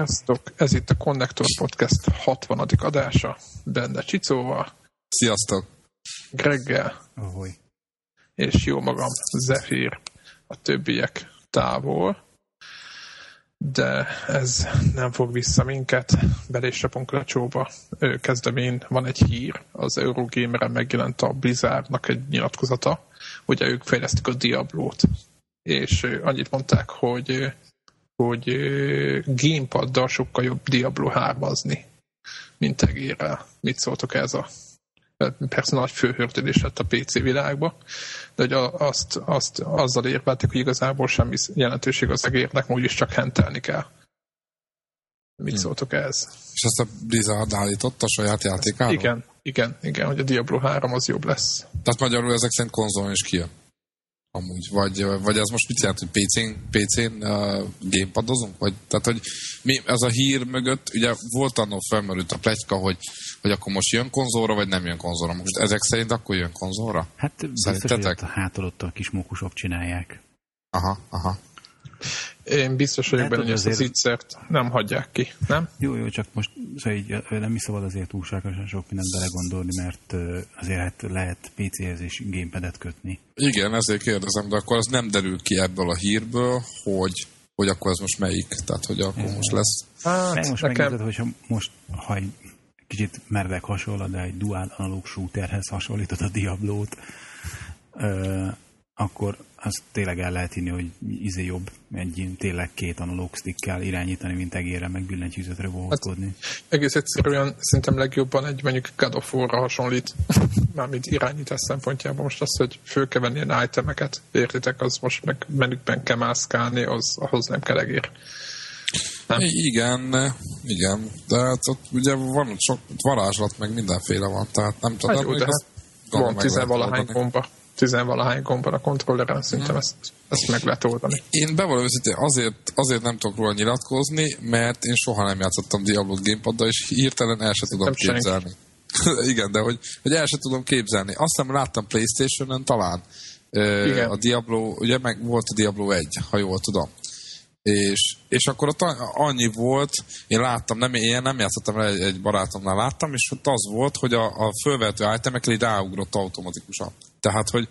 Sziasztok! Ez itt a Connector Podcast 60. adása. Benne Csicóval. Sziasztok! Greggel. Ahogy. És jó magam, Zephyr. A többiek távol. De ez nem fog vissza minket. Belésrapunk lecsóba. Kezdemén van egy hír. Az Eurogamer-en megjelent a Blizzardnak egy nyilatkozata. Ugye ők fejlesztik a Diablo-t. És annyit mondták, hogy hogy gamepaddal sokkal jobb Diablo 3 mint egérrel. Mit szóltok ez a persze nagy főhördülés lett a PC világba, de hogy azt, azt azzal érvelték, hogy igazából semmi jelentőség az egérnek, úgyis csak hentelni kell. Mit hmm. szóltok ez? És ezt a Blizzard állította a saját játékáról? Igen, igen, igen, hogy a Diablo 3 az jobb lesz. Tehát magyarul ezek szerint konzolon is kijön? Amúgy, vagy, vagy az most mit jelent, hogy PC-n, PC-n uh, gamepadozunk? Vagy, tehát, hogy mi, ez a hír mögött, ugye volt annó felmerült a pletyka, hogy, hogy akkor most jön konzolra, vagy nem jön konzolra. Most ezek szerint akkor jön konzolra? Hát biztos, hogy a hátulott a kis mókusok csinálják. Aha, aha. Én biztos vagyok benne, hogy ezt az ígyszert nem hagyják ki, nem? Jó, jó, csak most szóval így, nem is szabad azért túlságosan sok mindent belegondolni, mert azért hát lehet PC-hez és gamepadet kötni. Igen, ezért kérdezem, de akkor az nem derül ki ebből a hírből, hogy, hogy akkor ez most melyik, tehát hogy akkor é. most lesz. Hát, most nekem... megnézed, hogyha most, ha egy kicsit mervek hasonló, de egy dual analóg shooterhez hasonlítod a Diablo-t, akkor azt tényleg el lehet hinni, hogy izé jobb egy tényleg két analóg stickkel irányítani, mint egére, meg billentyűzetre bohózkodni. Hát, egész egyszerűen szerintem legjobban egy mondjuk God of War-ra hasonlít, mármint irányítás szempontjában. Most az, hogy föl kell venni ilyen itemeket, értitek, az most meg menükben kell mászkálni, az, ahhoz nem kell egér. Nem? Igen, igen, de hát ott ugye van sok varázslat, meg mindenféle van, tehát nem tudom. Hát jó, de hát van tizenvalahány gomba tizenvalahány gomban a kontrolleren, szerintem ezt, ezt meg lehet oldani. Én bevallom őszintén, azért, azért nem tudok róla nyilatkozni, mert én soha nem játszottam Diablo gamepaddal, és hirtelen el sem tudom nem képzelni. Igen, de hogy, hogy el sem tudom képzelni. Azt hiszem láttam Playstation-on talán. Igen. A Diablo, ugye meg volt a Diablo 1, ha jól tudom. És, és akkor ott annyi volt, én láttam, nem, én nem játszottam egy, egy barátomnál láttam, és ott az volt, hogy a, a fölvető itemekre így ráugrott automatikusan. Tehát, hogy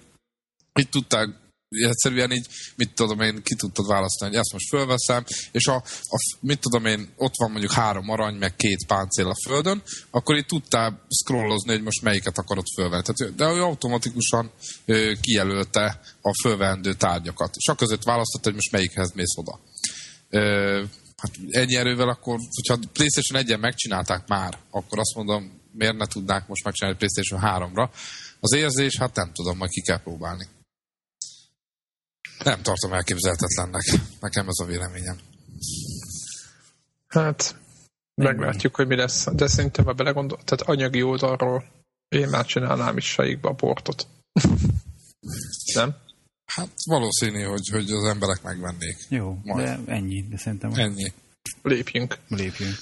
itt tudták egyszerűen így, mit tudom én, ki tudtad választani, hogy ezt most fölveszem, és a, a, mit tudom én, ott van mondjuk három arany, meg két páncél a földön, akkor így tudtál scrollozni, hogy most melyiket akarod fölvenni. Tehát, de ő automatikusan ö, kijelölte a fölvendő tárgyakat, és a között választotta, hogy most melyikhez mész oda. Ö, hát ennyi erővel akkor, hogyha PlayStation 1-en megcsinálták már, akkor azt mondom, miért ne tudnák most megcsinálni PlayStation 3-ra, az érzés, hát nem tudom, majd ki kell próbálni. Nem tartom elképzelhetetlennek. Nekem ez a véleményem. Hát, meglátjuk, hogy mi lesz. De szerintem, ha belegondol, tehát anyagi oldalról én már csinálnám is saikba a portot. nem? Hát valószínű, hogy, hogy az emberek megvennék. Jó, Majd. de ennyi, de szerintem... Ennyi. Lépjünk. Lépjünk.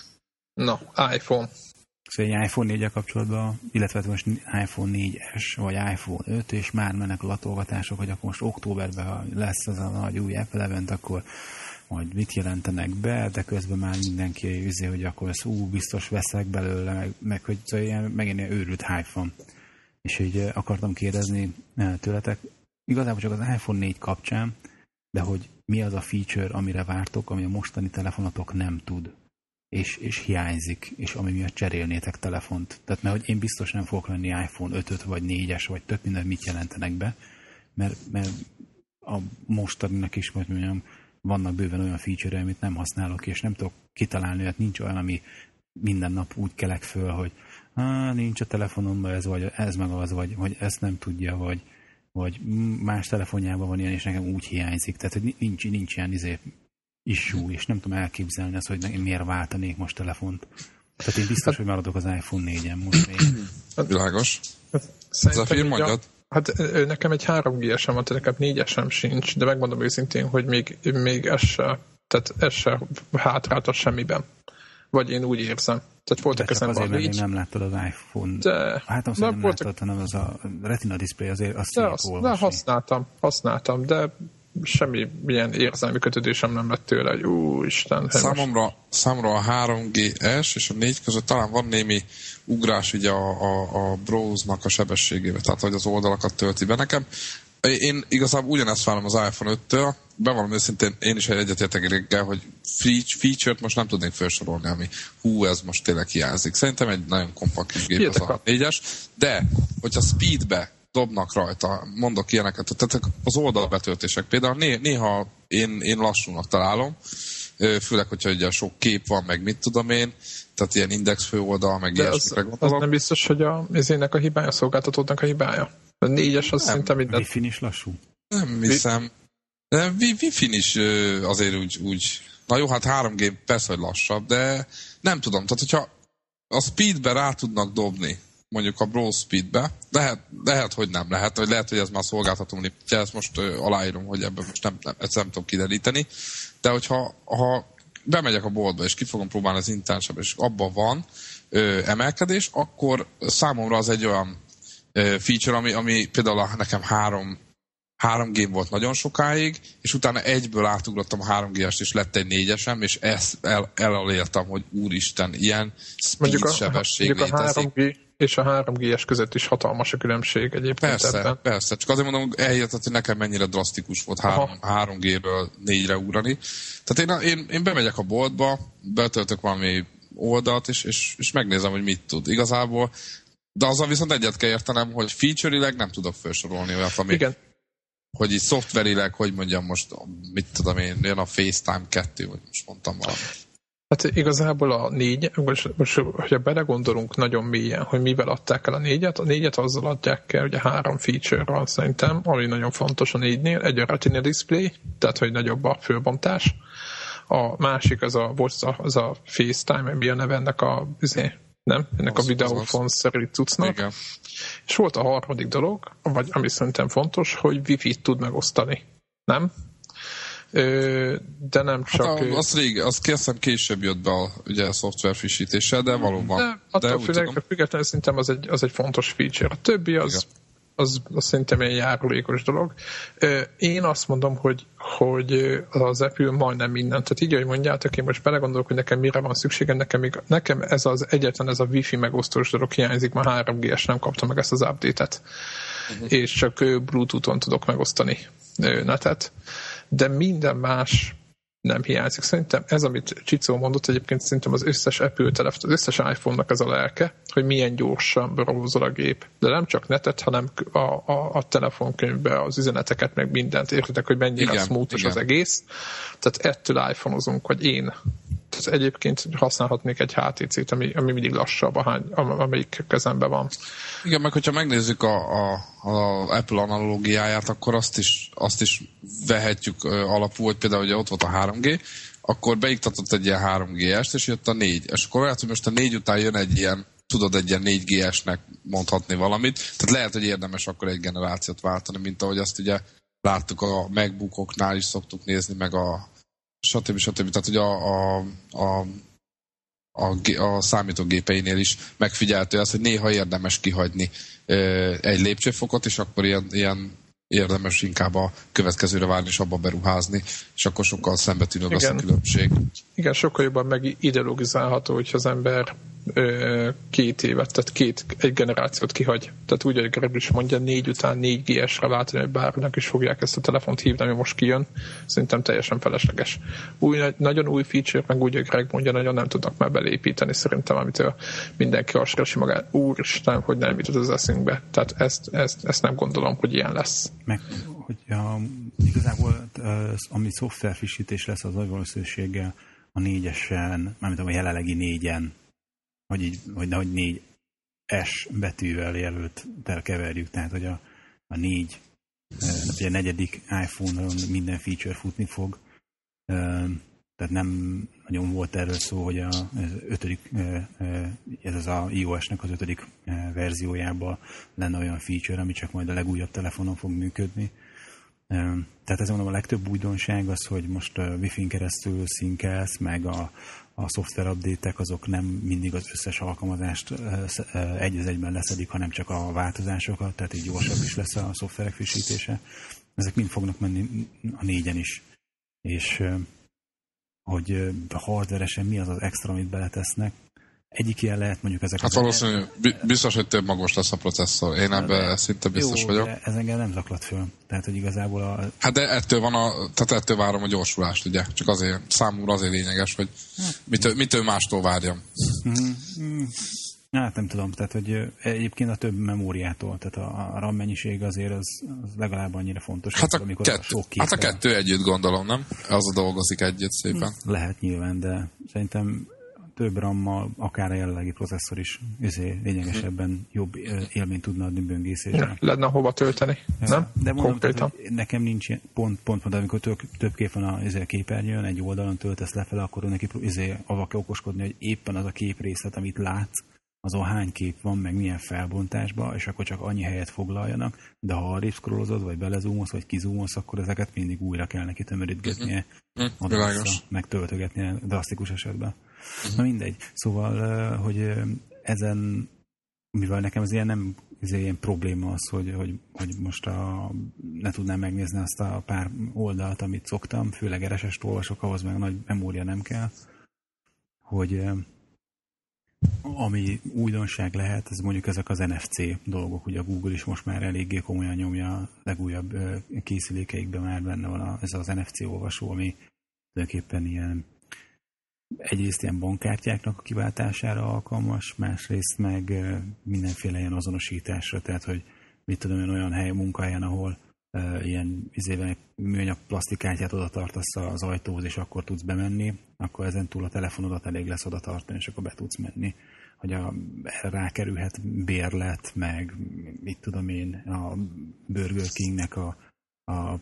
Na, iPhone. Szóval egy iPhone 4 kapcsolatban, illetve most iPhone 4S vagy iPhone 5, és már mennek a latolgatások, hogy akkor most októberben lesz az a nagy új Apple event, akkor majd mit jelentenek be, de közben már mindenki üzé, hogy akkor ez ú, biztos veszek belőle, meg, meg hogy szóval ilyen, megint ilyen őrült hype. És így akartam kérdezni tőletek, igazából csak az iPhone 4 kapcsán, de hogy mi az a feature, amire vártok, ami a mostani telefonatok nem tud és, és hiányzik, és ami miatt cserélnétek telefont. Tehát mert hogy én biztos nem fogok lenni iPhone 5 vagy 4-es, vagy tök minden mit jelentenek be, mert, mert a mostaninak is, vagy mondjam, vannak bőven olyan feature amit nem használok, és nem tudok kitalálni, hogy nincs olyan, ami minden nap úgy kelek föl, hogy nincs a telefonomban ez, vagy ez meg az, vagy, vagy ezt nem tudja, vagy, vagy más telefonjában van ilyen, és nekem úgy hiányzik. Tehát hogy nincs, nincs ilyen izé, issue, és nem tudom elképzelni azt, hogy én miért váltanék most telefont. Tehát én biztos, hát, hogy maradok az iPhone 4-en most még. Hát, Világos. Hát, Ez a film mondjad? Hát nekem egy 3 g sem van, tehát nekem 4 sem sincs, de megmondom őszintén, hogy még, még ez se, tehát ez se hátráltat semmiben. Vagy én úgy érzem. Tehát voltak ezen azért, mert nem láttad az iPhone. De, hát azt nem voltak... láttad, hanem az a Retina display azért azt de, azt, de használtam, használtam, de semmi milyen érzelmi kötődésem nem lett tőle, hogy úristen. Számomra, számomra a 3GS és a 4 között talán van némi ugrás ugye a, a, a browse-nak a sebességével, tehát hogy az oldalakat tölti be nekem. Én igazából ugyanezt várom az iPhone 5-től, bevallom őszintén, én is egyetértek reggel, hogy feature-t most nem tudnék felsorolni, ami hú, ez most tényleg hiányzik. Szerintem egy nagyon kompakt gép az a 4-es, de hogyha speedbe dobnak rajta, mondok ilyeneket, tehát az oldalbetöltések például né- néha én, én lassúnak találom, főleg, hogyha ugye sok kép van, meg mit tudom én, tehát ilyen index főoldal, meg ilyesmikre gondolok. Az nem biztos, hogy a, az ének a hibája, a szolgáltatódnak a hibája. A négyes az szinte minden... Wi-Fi is lassú? Nem hiszem. Wi-Fi is azért úgy, úgy... Na jó, hát 3G persze, hogy lassabb, de nem tudom. Tehát, hogyha a speedbe rá tudnak dobni, mondjuk a Brawl Speedbe, lehet, lehet, hogy nem lehet, vagy lehet, hogy ez már szolgáltató limitje, ezt most ö, aláírom, hogy ebben most nem, nem, ezt nem tudom kideríteni, de hogyha ha bemegyek a boltba, és ki fogom próbálni az internship, és abban van ö, emelkedés, akkor számomra az egy olyan feature, ami, ami például nekem három, három game volt nagyon sokáig, és utána egyből átugrottam a 3G-est, és lett egy négyesem, és ezt el, elaléltem, hogy úristen, ilyen speed mondjuk a, sebesség mondjuk a 3G és a 3G-es között is hatalmas a különbség egyébként persze, ebben. Persze, csak azért mondom, elhihetet, hogy nekem mennyire drasztikus volt 3, 3G-ről 4-re ugrani. Tehát én, én, én bemegyek a boltba, betöltök valami oldalt, és, és, és megnézem, hogy mit tud. Igazából de azzal viszont egyet kell értenem, hogy feature-ileg nem tudok felsorolni olyat, ami, Igen. hogy így szoftverileg, hogy mondjam most, mit tudom én, jön a FaceTime 2, vagy most mondtam valamit. Hát igazából a négy, most, most hogyha belegondolunk nagyon mélyen, hogy mivel adták el a négyet, a négyet azzal adják el, ugye három feature van szerintem, ami nagyon fontos a négynél, egy a retina display, tehát hogy nagyobb a főbontás, a másik az a, az a FaceTime, mi a neve ennek a, izé, nem? Ennek az, a videófonszerű cuccnak. Igen. És volt a harmadik dolog, vagy ami szerintem fontos, hogy wifi-t tud megosztani. Nem? De nem hát csak... Hát a, az rég, az kérszem később jött be a, ugye, a szoftver frissítéssel, de valóban. De, attól de függetlenül szerintem az egy, az egy fontos feature. A többi az, Igen az, az szerintem egy járulékos dolog. Én azt mondom, hogy, hogy az Apple majdnem mindent. Tehát így, ahogy mondjátok, én most belegondolok, hogy nekem mire van szükségem, nekem, még, nekem ez az egyetlen ez a Wi-Fi megosztós dolog hiányzik, már 3G-es nem kapta meg ezt az update-et. Uh-huh. És csak Bluetooth-on tudok megosztani netet. De minden más nem hiányzik. Szerintem ez, amit Csicó mondott, egyébként szerintem az összes Apple telefon, az összes iPhone-nak ez a lelke, hogy milyen gyorsan browsol a gép. De nem csak netet, hanem a, a, a telefonkönyvbe az üzeneteket, meg mindent. Értitek, hogy mennyire igen, smooth igen. az egész. Tehát ettől iPhone-ozunk, vagy én egyébként használhatnék egy HTC-t, ami, ami mindig lassabb, ahány, amelyik kezemben van. Igen, meg hogyha megnézzük a, a, a Apple analógiáját, akkor azt is, azt is vehetjük alapul, hogy például ugye ott volt a 3G, akkor beiktatott egy ilyen 3G-est, és jött a 4. És akkor lehet, hogy most a 4 után jön egy ilyen, tudod, egy ilyen 4G-esnek mondhatni valamit. Tehát lehet, hogy érdemes akkor egy generációt váltani, mint ahogy azt ugye láttuk a MacBookoknál is szoktuk nézni, meg a stb. stb. Tehát, hogy a, a, a a, a számítógépeinél is megfigyeltő az, hogy néha érdemes kihagyni ö, egy lépcsőfokot, és akkor ilyen, ilyen érdemes inkább a következőre várni és abba beruházni, és akkor sokkal szembetűnőbb az a különbség. Igen, sokkal jobban megideologizálható, hogyha az ember két évet, tehát két, egy generációt kihagy. Tehát úgy, hogy Greg is mondja, négy után négy GS-re váltani, hogy bárnak is fogják ezt a telefont hívni, ami most kijön. Szerintem teljesen felesleges. Új, nagyon új feature, meg úgy, hogy Greg mondja, nagyon nem tudnak már belépíteni szerintem, amitől mindenki azt keresi magát. Úristen, hogy nem jutott az eszünkbe. Tehát ezt, ezt, ezt nem gondolom, hogy ilyen lesz. Meg, hogy a, igazából az, ami szoftverfrissítés lesz, az nagy valószínűséggel a négyesen, mármint a jelenlegi négyen hogy így, hogy nehogy négy S betűvel jelölt keverjük, tehát hogy a, a négy, ugye a negyedik iPhone-on minden feature futni fog, tehát nem nagyon volt erről szó, hogy a, ez, ötödik, ez az a iOS-nek az ötödik verziójában lenne olyan feature, ami csak majd a legújabb telefonon fog működni. Tehát ez mondom a legtöbb újdonság az, hogy most Wi-Fi-n keresztül szinkelsz, meg a, a szoftver update azok nem mindig az összes alkalmazást egy az egyben leszedik, hanem csak a változásokat, tehát így gyorsabb is lesz a szoftverek frissítése. ezek mind fognak menni a négyen is. És hogy hardveresen mi az az extra, amit beletesznek, egyik ilyen lehet mondjuk ezek Hát valószínűleg biztos, hogy több magos lesz a processzor. Én ebben szinte biztos jó, vagyok. De ez engem nem zaklat föl. Tehát, hogy igazából a... Hát de ettől van a, tehát ettől várom a gyorsulást, ugye? Csak azért, számomra azért lényeges, hogy hát- mitől, mitől mástól várjam. Mm-hmm. Hát nem tudom, tehát hogy egyébként a több memóriától, tehát a, a RAM mennyiség azért az, az legalább annyira fontos. Hát a, amikor kett, a sok hát a kettő együtt gondolom, nem? Az a dolgozik együtt szépen. Lehet nyilván, de szerintem több RAM-mal, akár a jelenlegi processzor is izé, lényegesebben jobb élményt tudna adni böngészésre. Lenne hova tölteni, ja, nem? De mondom, tehát, nekem nincs ilyen, pont, pont, pont amikor több, több kép van a izé, képernyőn, egy oldalon töltesz lefele, akkor neki izé, avak okoskodni, hogy éppen az a képrészlet, amit látsz, azon hány kép van, meg milyen felbontásban, és akkor csak annyi helyet foglaljanak, de ha arrébb scrollozod, vagy belezúmolsz, vagy kizúmolsz, akkor ezeket mindig újra kell neki tömörítgetnie, mm, meg töltögetnie drasztikus esetben. Na mindegy. Szóval, hogy ezen, mivel nekem ez ilyen nem ez ilyen probléma az, hogy, hogy, hogy most a, ne tudnám megnézni azt a pár oldalt, amit szoktam, főleg RSS-t olvasok, ahhoz meg nagy memória nem kell, hogy ami újdonság lehet, ez mondjuk ezek az NFC dolgok, ugye a Google is most már eléggé komolyan nyomja legújabb készülékeikben már benne van a, ez az NFC olvasó, ami tulajdonképpen ilyen egyrészt ilyen bankkártyáknak a kiváltására alkalmas, másrészt meg mindenféle ilyen azonosításra, tehát hogy mit tudom olyan hely, munkahelyen, ahol ilyen izében műanyag plastikkártyát oda tartasz az ajtóhoz, és akkor tudsz bemenni, akkor ezen túl a telefonodat elég lesz oda tartani, és akkor be tudsz menni. Hogy a, rákerülhet bérlet, meg mit tudom én, a Burger Kingnek a, a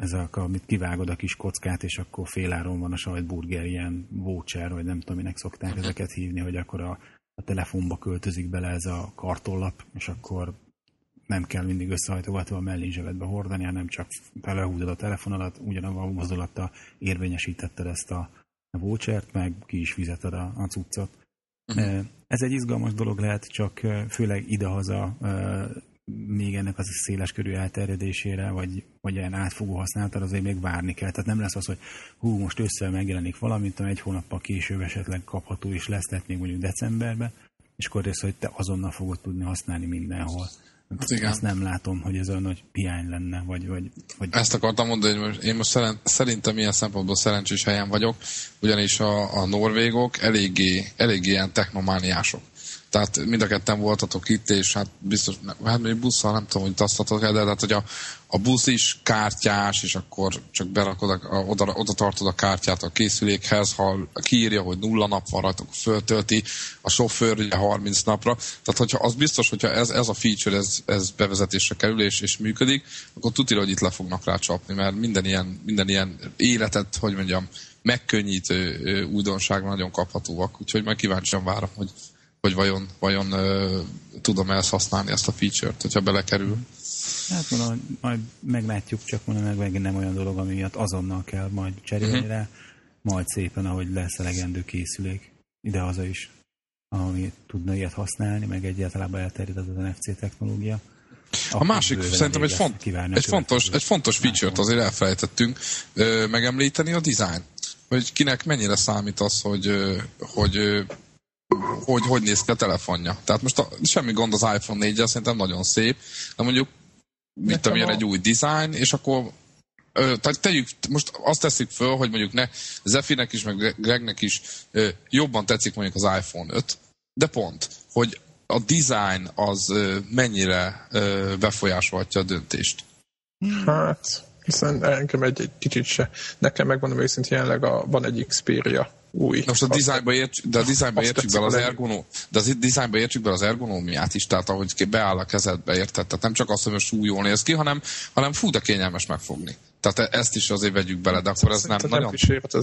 ezek, amit kivágod a kis kockát, és akkor féláron van a sajtburger, ilyen voucher, vagy nem tudom, minek szokták ezeket hívni, hogy akkor a, a telefonba költözik bele ez a kartollap, és akkor nem kell mindig összehajtogatva a mellényzsevedbe hordani, hanem csak felehúzod a telefonodat, ugyanabban a mozdulattal érvényesítetted ezt a, a vouchert, meg ki is fizeted a, a cuccot. Uh-huh. Ez egy izgalmas dolog lehet, csak főleg idehaza még ennek az széles körű elterjedésére, vagy, vagy ilyen átfogó használatára azért még várni kell. Tehát nem lesz az, hogy hú, most össze megjelenik valamint, ami egy hónappal később esetleg kapható is lesz, lehet még mondjuk decemberben, és akkor rész, hogy te azonnal fogod tudni használni mindenhol. Hát igen. Azt nem látom, hogy ez olyan nagy piány lenne, vagy... vagy, vagy... Ezt akartam mondani, hogy most, én most szerintem ilyen szempontból szerencsés helyen vagyok, ugyanis a, a norvégok eléggé, eléggé ilyen technomániások. Tehát mind a ketten voltatok itt, és hát biztos, hát még busszal nem tudom, hogy tasztatok el, de hát, hogy a, a busz is kártyás, és akkor csak berakod, a, oda, oda tartod a kártyát a készülékhez, ha kiírja, hogy nulla nap van rajta, akkor föltölti, a sofőr ugye 30 napra. Tehát hogyha az biztos, hogyha ez, ez a feature, ez, ez bevezetésre kerül és, és működik, akkor tudja, hogy itt le fognak rá csapni, mert minden ilyen, minden ilyen életet, hogy mondjam, megkönnyítő újdonság nagyon kaphatóak, úgyhogy majd kíváncsian várom, hogy hogy vajon, vajon uh, tudom ezt használni, ezt a feature-t, hogyha belekerül. Hát mondom, majd meglátjuk, csak mondom, meg megint nem olyan dolog, ami miatt azonnal kell majd cserélni uh-huh. rá, majd szépen, ahogy lesz elegendő készülék, ide-haza is, ami tudna ilyet használni, meg egyáltalán elterjed az az NFC technológia. A másik, szerintem egy, font, egy, fontos, egy fontos feature-t azért elfelejtettünk ö, megemlíteni, a design. Hogy kinek mennyire számít az, hogy, hogy hogy hogy néz ki a telefonja. Tehát most a, semmi gond az iPhone 4 szerintem nagyon szép, de mondjuk mit tudom, egy új design, és akkor ö, tehát tegyük, most azt teszik föl, hogy mondjuk ne Zefinek is, meg Gregnek is ö, jobban tetszik mondjuk az iPhone 5, de pont, hogy a design az ö, mennyire ö, befolyásolhatja a döntést. Hát, hiszen engem egy, egy kicsit se. Nekem megmondom őszintén, jelenleg a, van egy Xperia új. Most a dizájnba értsük, de a dizájnba értsük be az ergonó, de az dizájnba értsük be az ergonómiát is, tehát ahogy beáll a kezedbe, érted? Tehát nem csak azt, hogy most jól néz ki, hanem, hanem fú, de kényelmes megfogni. Tehát e- ezt is azért vegyük bele, de akkor ez nem nagyon...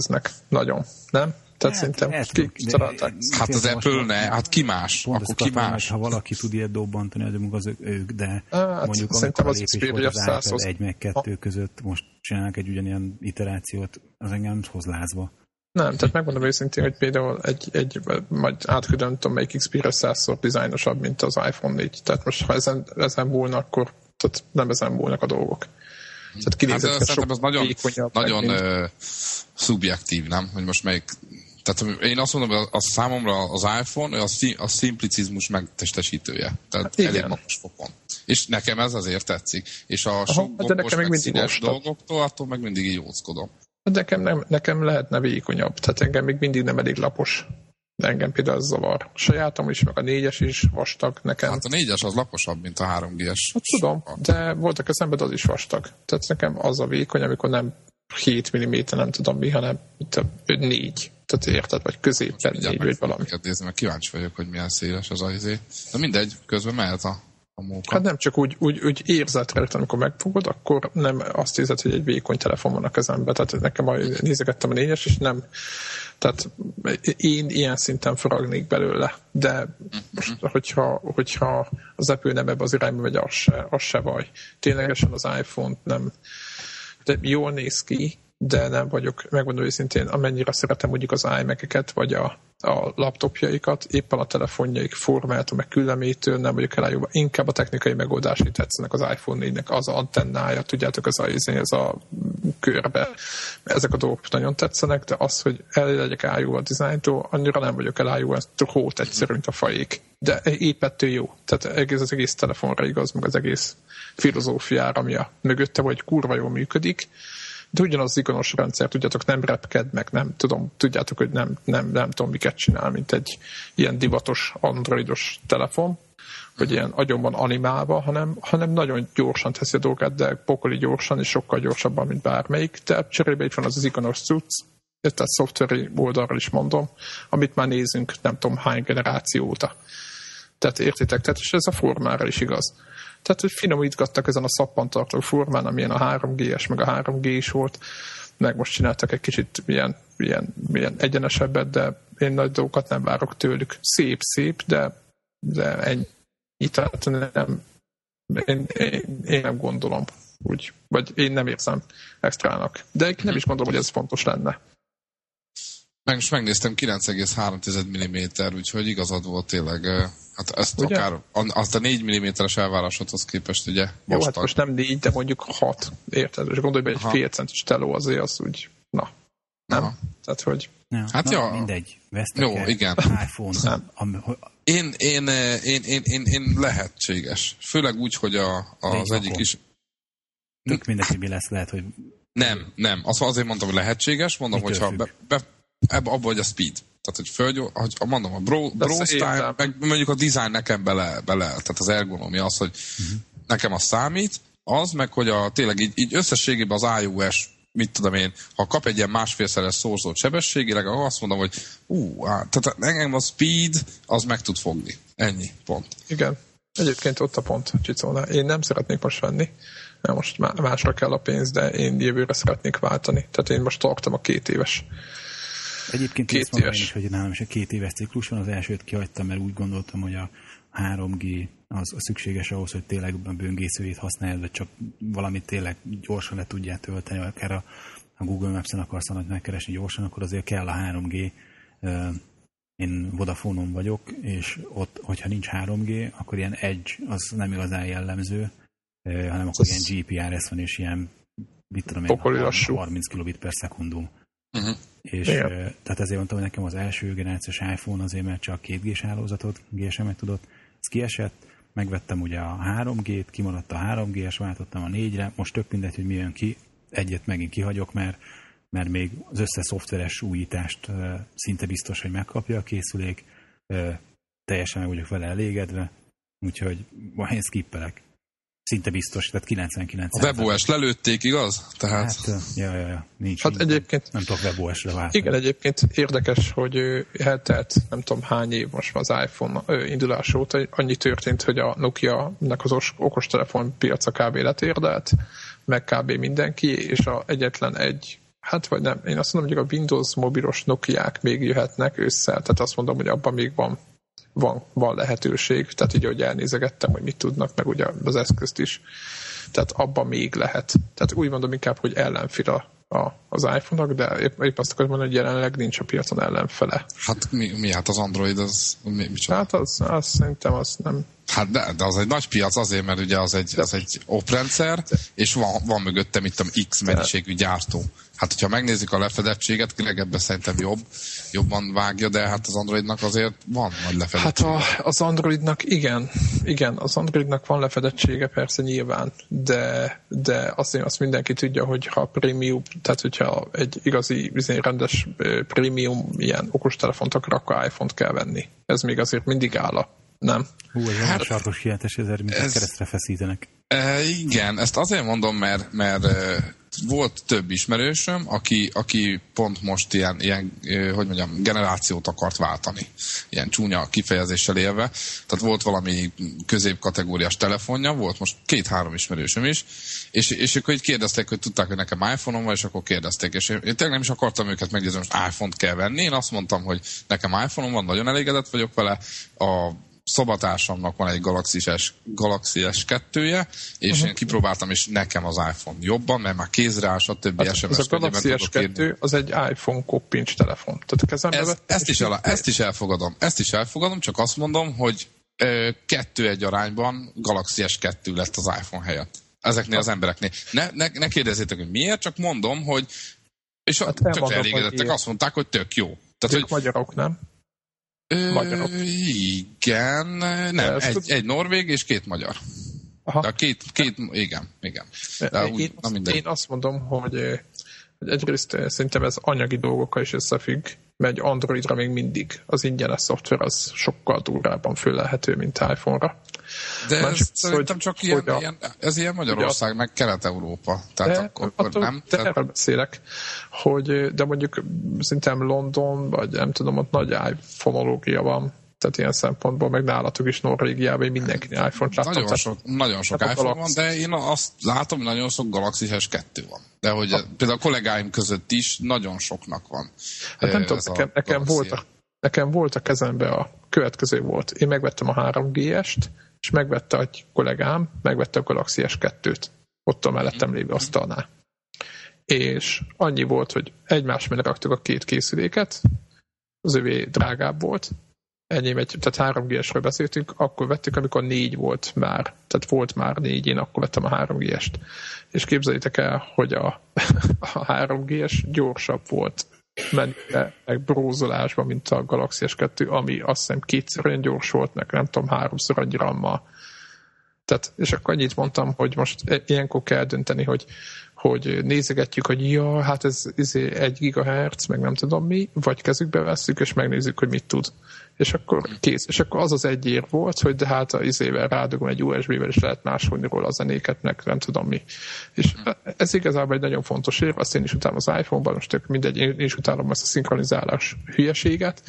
Nem nagyon, nem? Tehát hát, szerintem kitalálták. Hát az Apple ne, hát ki más? Akkor ki más? Ha valaki tud ilyet dobbantani, az az ők, de hát, mondjuk amikor a lépés volt az Apple egy meg kettő között, most csinálnak egy ugyanilyen iterációt, az engem hoz lázba. Nem, tehát megmondom őszintén, hogy például egy, egy majd átküldöm, tudom, melyik Xperia százszor dizájnosabb, mint az iPhone 4. Tehát most, ha ezen, ezen múlna, akkor tehát nem ezen múlnak a dolgok. Tehát kinézett, hát, szerintem ez nagyon, nagyon uh, szubjektív, nem? Hogy most melyik tehát én azt mondom, hogy a számomra az iPhone a, szim, a szimplicizmus megtestesítője. Tehát hát elég magas fokon. És nekem ez azért tetszik. És a sok de nekem meg színes dolgoktól, attól meg mindig így jóckodom. Hát nekem, nem, nekem lehetne vékonyabb. Tehát engem még mindig nem elég lapos. De engem például az zavar. A sajátom is, meg a négyes is vastag nekem. Hát a négyes az laposabb, mint a 3G-es. Hát tudom, de voltak eszembe, az is vastag. Tehát nekem az a vékony, amikor nem 7 mm, nem tudom mi, hanem 4. Tehát érted, vagy középen négy, vagy valami. Nézni, mert kíváncsi vagyok, hogy milyen széles az ajzé. De mindegy, közben mehet a, a móka. Hát nem csak úgy, úgy, úgy érzetre, amikor megfogod, akkor nem azt érzed, hogy egy vékony telefon van a kezemben. Tehát nekem a, nézegettem a négyes, és nem, tehát én ilyen szinten faragnék belőle. De most, hogyha, hogyha az Apple nem ebbe az irányba megy, az se, az se baj. Ténylegesen az iPhone-t nem, de jól néz ki, de nem vagyok, megmondom őszintén, amennyire szeretem mondjuk az iMac-eket, vagy a, a laptopjaikat, éppen a telefonjaik formátum, meg küllemétől nem vagyok elájúva. Inkább a technikai megoldásai tetszenek az iPhone 4-nek, az antennája, tudjátok, az a, ez a körbe. Ezek a dolgok nagyon tetszenek, de az, hogy el legyek ájú a dizájntól, annyira nem vagyok elájúva, ez hót egyszerű, mint a fajék. De épp ettől jó. Tehát egész az egész telefonra igaz, meg az egész filozófiára, ami a mögötte, vagy kurva jól működik de ugyanaz az ikonos rendszer, tudjátok, nem repked, meg nem tudom, tudjátok, hogy nem, nem, nem tudom, miket csinál, mint egy ilyen divatos androidos telefon, hogy ilyen agyonban animálva, hanem, hanem nagyon gyorsan teszi a dolgát, de pokoli gyorsan, és sokkal gyorsabban, mint bármelyik, de cserébe itt van az az ikonos cucc, tehát szoftveri oldalról is mondom, amit már nézünk nem tudom hány generáció óta. Tehát értitek? Tehát és ez a formára is igaz. Tehát, hogy finomítgattak ezen a szappantartó formán, amilyen a 3G-es, meg a 3G is volt, meg most csináltak egy kicsit ilyen, ilyen, ilyen egyenesebbet, de én nagy dolgokat nem várok tőlük. Szép, szép, de, de ennyi. Tehát nem, én, én, én nem gondolom úgy, vagy én nem érzem extrának. De nem is gondolom, hogy ez fontos lenne. Meg most megnéztem 9,3 mm, úgyhogy igazad volt tényleg Hát ezt ugye? akár, azt a 4 mm-es elvárásodhoz képest ugye Jó, hát most nem 4, de mondjuk 6, érted? És gondolj be, egy fél centis teló azért az úgy, na, nem? Aha. Tehát, hogy... Ja, hát na, ja. mindegy. Vesztek Jó, igen. iPhone. Nem. Am, én, én, én, én, én, én, lehetséges. Főleg úgy, hogy a, az egyik is... Tök mindegy, mi lesz, lehet, hogy... Nem, nem. Azt azért mondtam, hogy lehetséges. Mondom, hogyha be, be, ebbe, abba, hogy a speed. Tehát, hogy föl, hogy mondom, a bro, bro style, meg mondjuk a design nekem bele, bele tehát az ergonomia az, hogy uh-huh. nekem az számít, az meg, hogy a, tényleg így, így összességében az iOS mit tudom én, ha kap egy ilyen másfélszeres szorzott sebességileg, akkor azt mondom, hogy ú, á, tehát engem a speed, az meg tud fogni. Ennyi, pont. Igen. Egyébként ott a pont, Csicóna. Én nem szeretnék most venni, mert most másra kell a pénz, de én jövőre szeretnék váltani. Tehát én most tartom a két éves Egyébként két éves. is, hogy nálam is a két éves ciklus van, az elsőt kihagytam, mert úgy gondoltam, hogy a 3G az szükséges ahhoz, hogy tényleg a böngészőjét használjad, vagy csak valamit tényleg gyorsan le tudját tölteni, vagy akár a, a Google Maps-en akarsz valamit megkeresni gyorsan, akkor azért kell a 3G. Én Vodafone-on vagyok, és ott, hogyha nincs 3G, akkor ilyen Edge az nem igazán jellemző, hanem akkor Ez ilyen GPRS van, és ilyen mit tudom én, 30 kilobit per szekundum. Uh-huh. És Igen. tehát ezért mondtam, hogy nekem az első generációs iPhone azért, mert csak két g hálózatot, GSM-et tudott, ez kiesett, megvettem ugye a 3G-t, kimaradt a 3G-es, váltottam a 4-re, most tök mindegy, hogy mi jön ki, egyet megint kihagyok, mert, mert még az összes szoftveres újítást szinte biztos, hogy megkapja a készülék, teljesen meg vagyok vele elégedve, úgyhogy én skippelek szinte biztos, tehát 99 A WebOS lelőtték, igaz? Tehát... Hát, ja, ja, ja, nincs. Hát nincs, egyébként... Nem tudok WebOS-re váltani. Igen, egyébként érdekes, hogy eltelt nem tudom hány év most az iPhone indulás óta, annyi történt, hogy a Nokia-nek az okostelefon piaca kb. letérdelt, meg kb. mindenki, és a egyetlen egy Hát vagy nem, én azt mondom, hogy a Windows mobilos Nokiák még jöhetnek össze, tehát azt mondom, hogy abban még van van, van lehetőség, tehát így, hogy elnézegettem, hogy mit tudnak, meg ugye az eszközt is. Tehát abban még lehet. Tehát úgy mondom inkább, hogy ellenfél a, az iPhone-nak, de épp, épp azt akarom mondani, hogy jelenleg nincs a piacon ellenfele. Hát mi, mi hát az Android, az mi, mi Hát az, az szerintem az nem, Hát de, de az egy nagy piac azért, mert ugye az egy, az egy oprendszer, és van, van mögöttem itt a X mennyiségű gyártó. Hát, hogyha megnézzük a lefedettséget, ebben szerintem jobb, jobban vágja, de hát az Androidnak azért van nagy lefedettsége. Hát a, az Androidnak igen, igen, az Androidnak van lefedettsége persze nyilván, de, de azt, azt mindenki tudja, hogy ha prémium, tehát hogyha egy igazi izé, rendes prémium ilyen okostelefont akar, akkor iPhone-t kell venni. Ez még azért mindig áll a nem. Hú, ez hát, sarkos kijelentés, ezer, mint ez, keresztre feszítenek. E, igen, ezt azért mondom, mert, mert e, volt több ismerősöm, aki, aki pont most ilyen, ilyen, e, hogy mondjam, generációt akart váltani. Ilyen csúnya kifejezéssel élve. Tehát volt valami középkategóriás telefonja, volt most két-három ismerősöm is, és, és ők így kérdezték, hogy tudták, hogy nekem iPhone-om van, és akkor kérdezték. És én, én tényleg nem is akartam őket meggyőzni, hogy iPhone-t kell venni. Én azt mondtam, hogy nekem iPhone-om van, nagyon elégedett vagyok vele. A szobatársamnak van egy Galaxy S, Galaxy S2-je, és uh-huh. én kipróbáltam, és nekem az iPhone jobban, mert már kézre áll, stb. Hát, SMS ez a Galaxy S2 írni. az egy iPhone koppincs telefon. Tehát a ez, ezt, is el, ezt is elfogadom. Ezt is elfogadom, csak azt mondom, hogy kettő egy arányban Galaxy S2 lett az iPhone helyett. Ezeknél az embereknél. Ne, ne, ne kérdezzétek, hogy miért, csak mondom, hogy és hát tök elégedettek, azt mondták, hogy tök jó. Tehát, hogy magyarok, nem? Magyarok. Igen, nem, egy, egy norvég és két magyar. Aha. De két, két, igen, igen. De én, úgy, azt, én azt mondom, hogy, hogy egyrészt szerintem ez anyagi dolgokkal is összefügg, mert Androidra még mindig az ingyenes szoftver az sokkal durvábban fölelhető, mint iPhone-ra. De ez szerintem csak ilyen, a, ilyen, ez ilyen Magyarország, meg Kelet-Európa. Tehát de, akkor, attól, nem? De Tehát... erről beszélek, hogy de mondjuk szerintem London, vagy nem tudom, ott nagy iPhone-ológia van, tehát ilyen szempontból, meg nálatok is Norvégiában mindenki iPhone-t láttam. Nagyon sok, nagyon sok iPhone van, de én azt látom, hogy nagyon sok Galaxy S2 van. De hogy ha. például a kollégáim között is nagyon soknak van. Hát nem tudom, nekem, nekem, volt a, nekem volt a kezembe a következő volt. Én megvettem a 3G-est, és megvette egy kollégám, megvette a Galaxy S2-t, ott a mellettem lévő asztalnál. És annyi volt, hogy egymás mellett raktuk a két készüléket, az övé drágább volt, enyém egy, tehát 3G-esről beszéltünk, akkor vettük, amikor négy volt már, tehát volt már négy, én akkor vettem a 3G-est. És képzeljétek el, hogy a, a 3G-es gyorsabb volt menübe, meg brózolásban, mint a Galaxy S2, ami azt hiszem kétszer olyan gyors volt, meg nem tudom, háromszor annyi rammal. Tehát, és akkor annyit mondtam, hogy most ilyenkor kell dönteni, hogy hogy nézegetjük, hogy ja, hát ez, ez egy gigahertz, meg nem tudom mi, vagy kezükbe vesszük, és megnézzük, hogy mit tud. És akkor kész. És akkor az az egy ér volt, hogy de hát az izével rádugom egy USB-vel, és lehet másolni róla a zenéket, meg nem tudom mi. És ez igazából egy nagyon fontos ér, azt én is utálom az iPhone-ban, most tök mindegy, én is utálom ezt a szinkronizálás hülyeséget,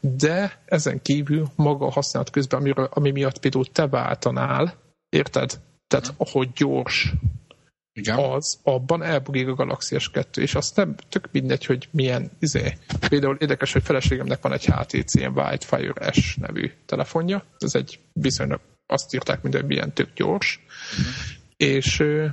de ezen kívül maga a használat közben, amiről, ami miatt például te váltanál, érted? Tehát, hogy gyors, igen. az abban elbugik a Galaxy S2, és azt nem tök mindegy, hogy milyen izé. Például érdekes, hogy feleségemnek van egy HTC ilyen Wildfire S nevű telefonja, ez egy viszonylag azt írták minden, milyen tök gyors, uh-huh. és ö,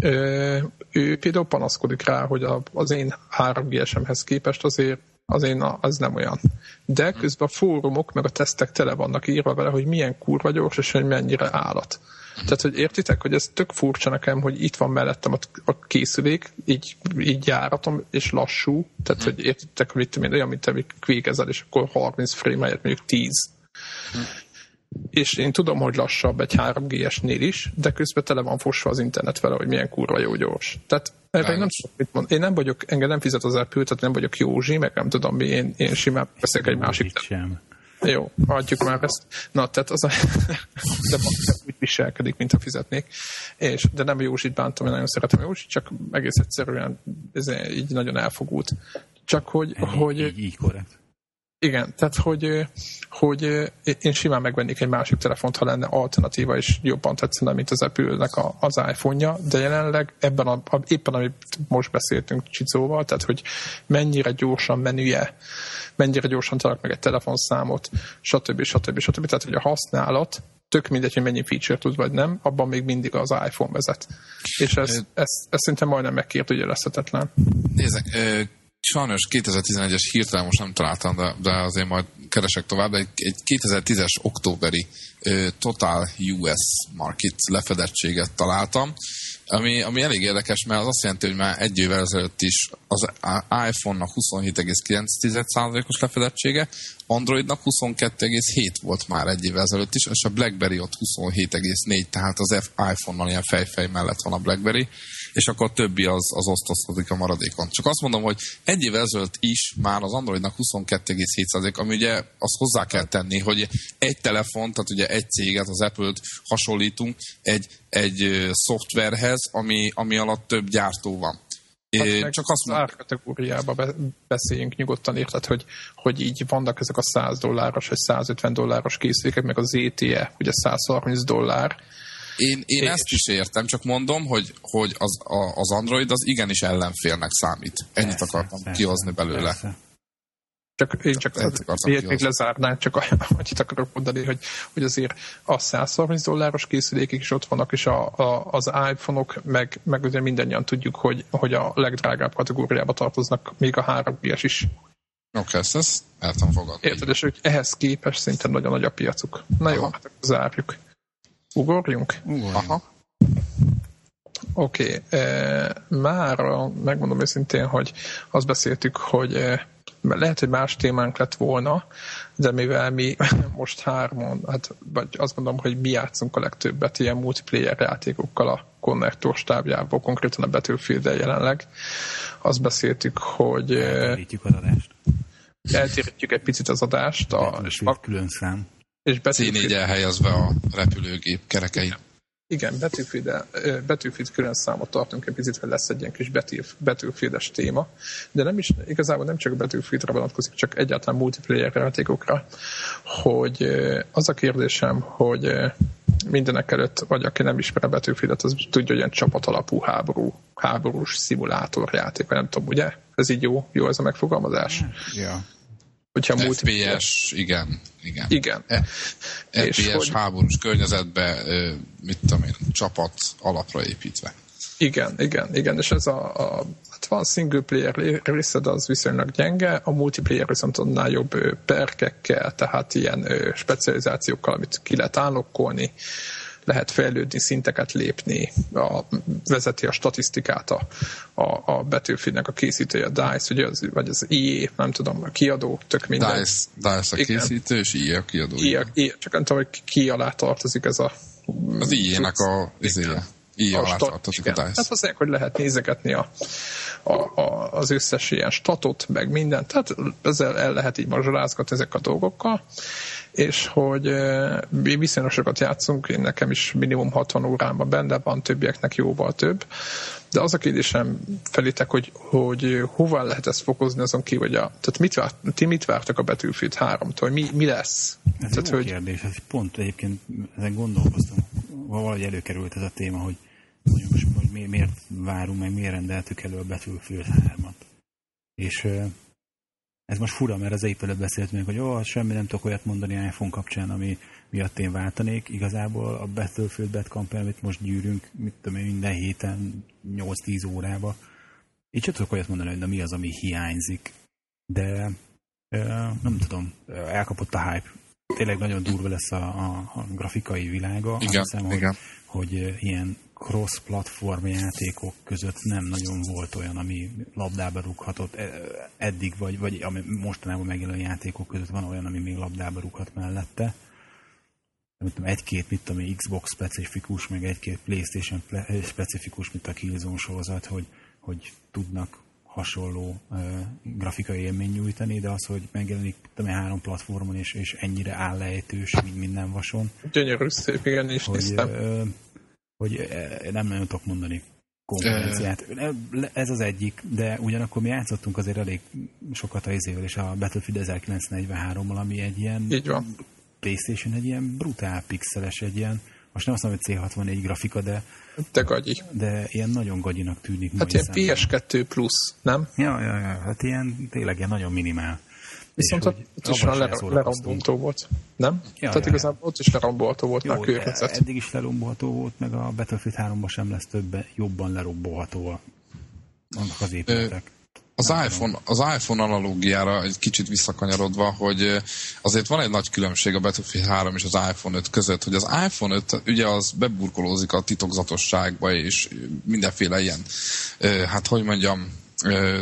ö, ő például panaszkodik rá, hogy a, az én 3GSM-hez képest azért az én az nem olyan. De mhm. közben a fórumok meg a tesztek tele vannak írva vele, hogy milyen kurva gyors, és hogy mennyire állat. Tehát, hogy értitek, hogy ez tök furcsa nekem, hogy itt van mellettem a, a készülék, így, így járatom, és lassú. Tehát, hmm. hogy értitek, hogy mit olyan, mint amit kvékezel, és akkor 30 frame helyett mondjuk 10. Hmm. És én tudom, hogy lassabb egy 3G-esnél is, de közben tele van fosva az internet vele, hogy milyen kurva jó gyors. Tehát erre nem tudom, mit mond. Én nem vagyok, engem nem fizet az Apple, tehát nem vagyok Józsi, meg nem tudom mi, én, én simán beszélek egy másik. Sem. Jó, adjuk már ezt. Na, tehát az a... de viselkedik, mintha fizetnék. És, de nem Józsit bántam, én nagyon szeretem Józsit, csak egész egyszerűen ez így nagyon elfogult. Csak hogy... Így, hogy így, így korrekt. Igen, tehát hogy, hogy én simán megvennék egy másik telefont, ha lenne alternatíva, és jobban tetszene, mint az Apple-nek az iPhone-ja, de jelenleg ebben a, a, éppen, amit most beszéltünk Csicóval, tehát hogy mennyire gyorsan menüje, mennyire gyorsan találok meg egy telefonszámot, stb. stb. stb. Tehát, hogy a használat tök mindegy, hogy mennyi feature tud, vagy nem, abban még mindig az iPhone vezet. És ez, ez, ez szinte majdnem megkérdőjelezhetetlen. Nézzek, sajnos 2011-es hirtelen most nem találtam, de, de azért majd keresek tovább, egy, egy 2010-es októberi ö, Total US Market lefedettséget találtam, ami, ami elég érdekes, mert az azt jelenti, hogy már egy évvel ezelőtt is az iPhone-nak 27,9%-os lefedettsége, Androidnak 22,7 volt már egy évvel ezelőtt is, és a BlackBerry ott 27,4, tehát az iPhone-nal ilyen fejfej mellett van a BlackBerry, és akkor a többi az, az osztozkodik a maradékon. Csak azt mondom, hogy egy évvel ezelőtt is már az Androidnak 22,7%, ami ugye azt hozzá kell tenni, hogy egy telefon, tehát ugye egy céget, az Apple-t hasonlítunk egy, egy szoftverhez, ami, ami alatt több gyártó van. Hát csak azt az árkategóriába beszéljünk nyugodtan, érted, hogy, hogy így vannak ezek a 100 dolláros vagy 150 dolláros készülékek, meg az ETE, ugye 130 dollár. Én, én és... ezt is értem, csak mondom, hogy, hogy az, a, az Android az igenis ellenfélnek számít. Ennyit persze, akartam persze, kihozni belőle. Persze. Csak én csak miért még lezárnánk, csak annyit akarok mondani, hogy, hogy azért a 130 dolláros készülékek is ott vannak, és a, a, az iPhone-ok, meg, meg ugye mindannyian tudjuk, hogy, hogy a legdrágább kategóriába tartoznak még a 3 g is. Oké, okay, ezt, ezt el tudom fogadni. Érted, és hogy ehhez képest szinte nagyon nagy a piacuk. Na Aha. jó, hát akkor zárjuk. Ugorjunk? Ugorjunk. Aha. Oké, okay. e, már megmondom őszintén, hogy azt beszéltük, hogy e, lehet, hogy más témánk lett volna, de mivel mi most hárman, hát, vagy azt gondolom, hogy mi játszunk a legtöbbet ilyen multiplayer játékokkal a konnektor stábjából, konkrétan a battlefield jelenleg, azt beszéltük, hogy... Eltérítjük az adást. Eltérítjük egy picit az adást. A, a külön szám. És C4 elhelyezve a repülőgép kerekein. Igen, Battlefield, Battlefield külön számot tartunk egy picit, hogy lesz egy ilyen kis Battlefield-es téma, de nem is, igazából nem csak a Battlefield-re vonatkozik, csak egyáltalán multiplayer játékokra, hogy az a kérdésem, hogy mindenek előtt, vagy aki nem ismer a Battlefield-et, az tudja, hogy ilyen csapatalapú háború, háborús szimulátorjáték, vagy nem tudom, ugye? Ez így jó? Jó ez a megfogalmazás? Ja. Hogyha FPS, igen. Igen. igen. E, FPS hogy... háborús környezetbe, mit tudom én, csapat alapra építve. Igen, igen, igen, és ez a, a hát van single player része, de az viszonylag gyenge, a multiplayer viszont annál jobb perkekkel, tehát ilyen specializációkkal, amit ki lehet állokkolni, lehet fejlődni, szinteket lépni, a, vezeti a statisztikát a, a, a betűfidnek a készítője, a DICE, ugye az, vagy az IE, nem tudom, a kiadó, tök minden. DICE, DICE a Igen. készítő, és IE a kiadó. IE, IE, csak nem tudom, hogy ki alá tartozik ez a... Az IE-nek a, izéje. Így a tartozik a DICE. Hát az hogy lehet nézegetni a, a, a, az összes ilyen statot, meg mindent. Tehát ezzel el lehet így mazsolázgatni ezek a dolgokkal és hogy mi viszonylag sokat játszunk, én nekem is minimum 60 órában benne van, többieknek jóval több, de az a kérdésem felétek, hogy, hogy hova lehet ezt fokozni azon ki, hogy a, tehát mit várt, ti mit vártak a Battlefield 3-tól, mi, mi lesz? Ez tehát, jó hogy... kérdés, ez pont egyébként ezen gondolkoztam, valahogy előkerült ez a téma, hogy, hogy most hogy miért várunk, meg miért rendeltük elő a Battlefield 3-at. És ez most fura, mert az előbb beszéltünk, hogy ó, semmi nem tudok olyat mondani iPhone kapcsán, ami miatt én váltanék. Igazából a Battlefield Bad Company, amit most gyűrünk, mit tudom én, minden héten 8-10 órába. Így csak tudok olyat mondani, hogy na mi az, ami hiányzik. De nem tudom, elkapott a hype. Tényleg nagyon durva lesz a, a, a grafikai világa. Igen, hiszem, igen. Hogy, hogy ilyen cross-platform játékok között nem nagyon volt olyan, ami labdába rúghatott e, eddig, vagy, vagy ami mostanában megjelenő játékok között van olyan, ami még labdába rúghat mellette. egy-két, mit tudom, Xbox specifikus, meg egy-két Playstation specifikus, mint a Killzone sorozat, hogy, hogy tudnak hasonló uh, grafikai élmény nyújtani, de az, hogy megjelenik tudom, három platformon, és, és ennyire állejtős, mint minden vason. Gyönyörű szép, igen, is hogy, néztem. Uh, hogy nem nagyon tudok mondani konkurenciát. Ez az egyik, de ugyanakkor mi játszottunk azért elég sokat a izével, és a Battlefield 1943-mal, ami egy ilyen Így van. Playstation egy ilyen brutál pixeles, egy ilyen, most nem azt mondom, hogy C64 grafika, de de gagyi. De ilyen nagyon gagyinak tűnik. Hát ilyen PS2 plusz, nem? Ja, ja, ja, hát ilyen tényleg ilyen nagyon minimál. Viszont ott, ott is már leromboltó volt, nem? Ja, Tehát ja, igazából ja. ott is leromboltó volt Jó, már kőrecet. Eddig is lerombolható volt, meg a Battlefield 3-ban sem lesz többen jobban lerombolható annak az épületek. az iPhone, az iPhone analógiára egy kicsit visszakanyarodva, hogy azért van egy nagy különbség a Battlefield 3 és az iPhone 5 között, hogy az iPhone 5 ugye az beburkolózik a titokzatosságba, és mindenféle ilyen, hát hogy mondjam,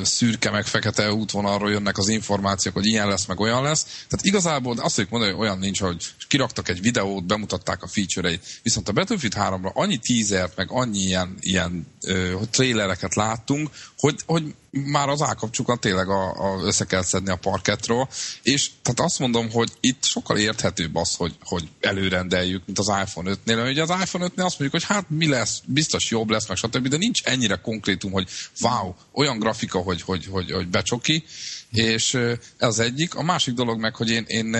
szürke meg fekete útvonalról jönnek az információk, hogy ilyen lesz, meg olyan lesz. Tehát igazából azt fogjuk mondani, hogy olyan nincs, hogy kiraktak egy videót, bemutatták a feature-eit. Viszont a Battlefield 3-ra annyi teasert, meg annyi ilyen, ilyen ö, trailereket láttunk, hogy, hogy már az állkapcsukat tényleg a, a, össze kell szedni a parketról, és tehát azt mondom, hogy itt sokkal érthetőbb az, hogy, hogy előrendeljük, mint az iPhone 5-nél. Ugye az iPhone 5-nél azt mondjuk, hogy hát mi lesz, biztos jobb lesz, meg stb., de nincs ennyire konkrétum, hogy wow, olyan grafika, hogy, hogy, hogy, hogy becsoki, és ez egyik. A másik dolog meg, hogy én, én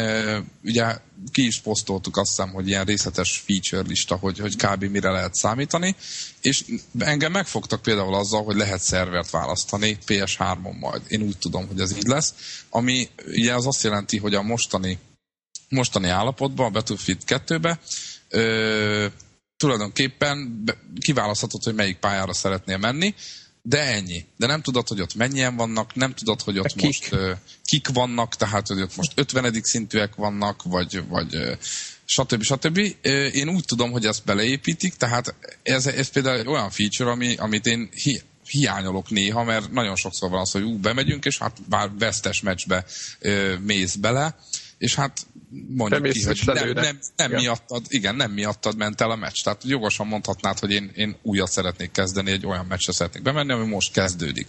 ugye ki is posztoltuk azt hiszem, hogy ilyen részletes feature lista, hogy, hogy kb. mire lehet számítani, és engem megfogtak például azzal, hogy lehet szervert választani PS3-on majd. Én úgy tudom, hogy ez így lesz, ami ugye az azt jelenti, hogy a mostani, mostani állapotban, a Battlefield 2-be ö, tulajdonképpen kiválaszthatod, hogy melyik pályára szeretnél menni, de ennyi. De nem tudod, hogy ott mennyien vannak, nem tudod, hogy ott kik? most uh, kik vannak, tehát hogy ott most 50. szintűek vannak, vagy, vagy uh, stb. stb. Uh, én úgy tudom, hogy ezt beleépítik, tehát ez, ez például egy olyan feature, ami, amit én hi- hiányolok néha, mert nagyon sokszor van az, hogy ú, bemegyünk, és hát bár vesztes meccsbe uh, mész bele, és hát mondjuk ki, hogy nem, nem, nem igen. miattad, igen, nem miattad ment el a meccs. Tehát jogosan mondhatnád, hogy én, én újat szeretnék kezdeni, egy olyan meccsre szeretnék bemenni, ami most kezdődik.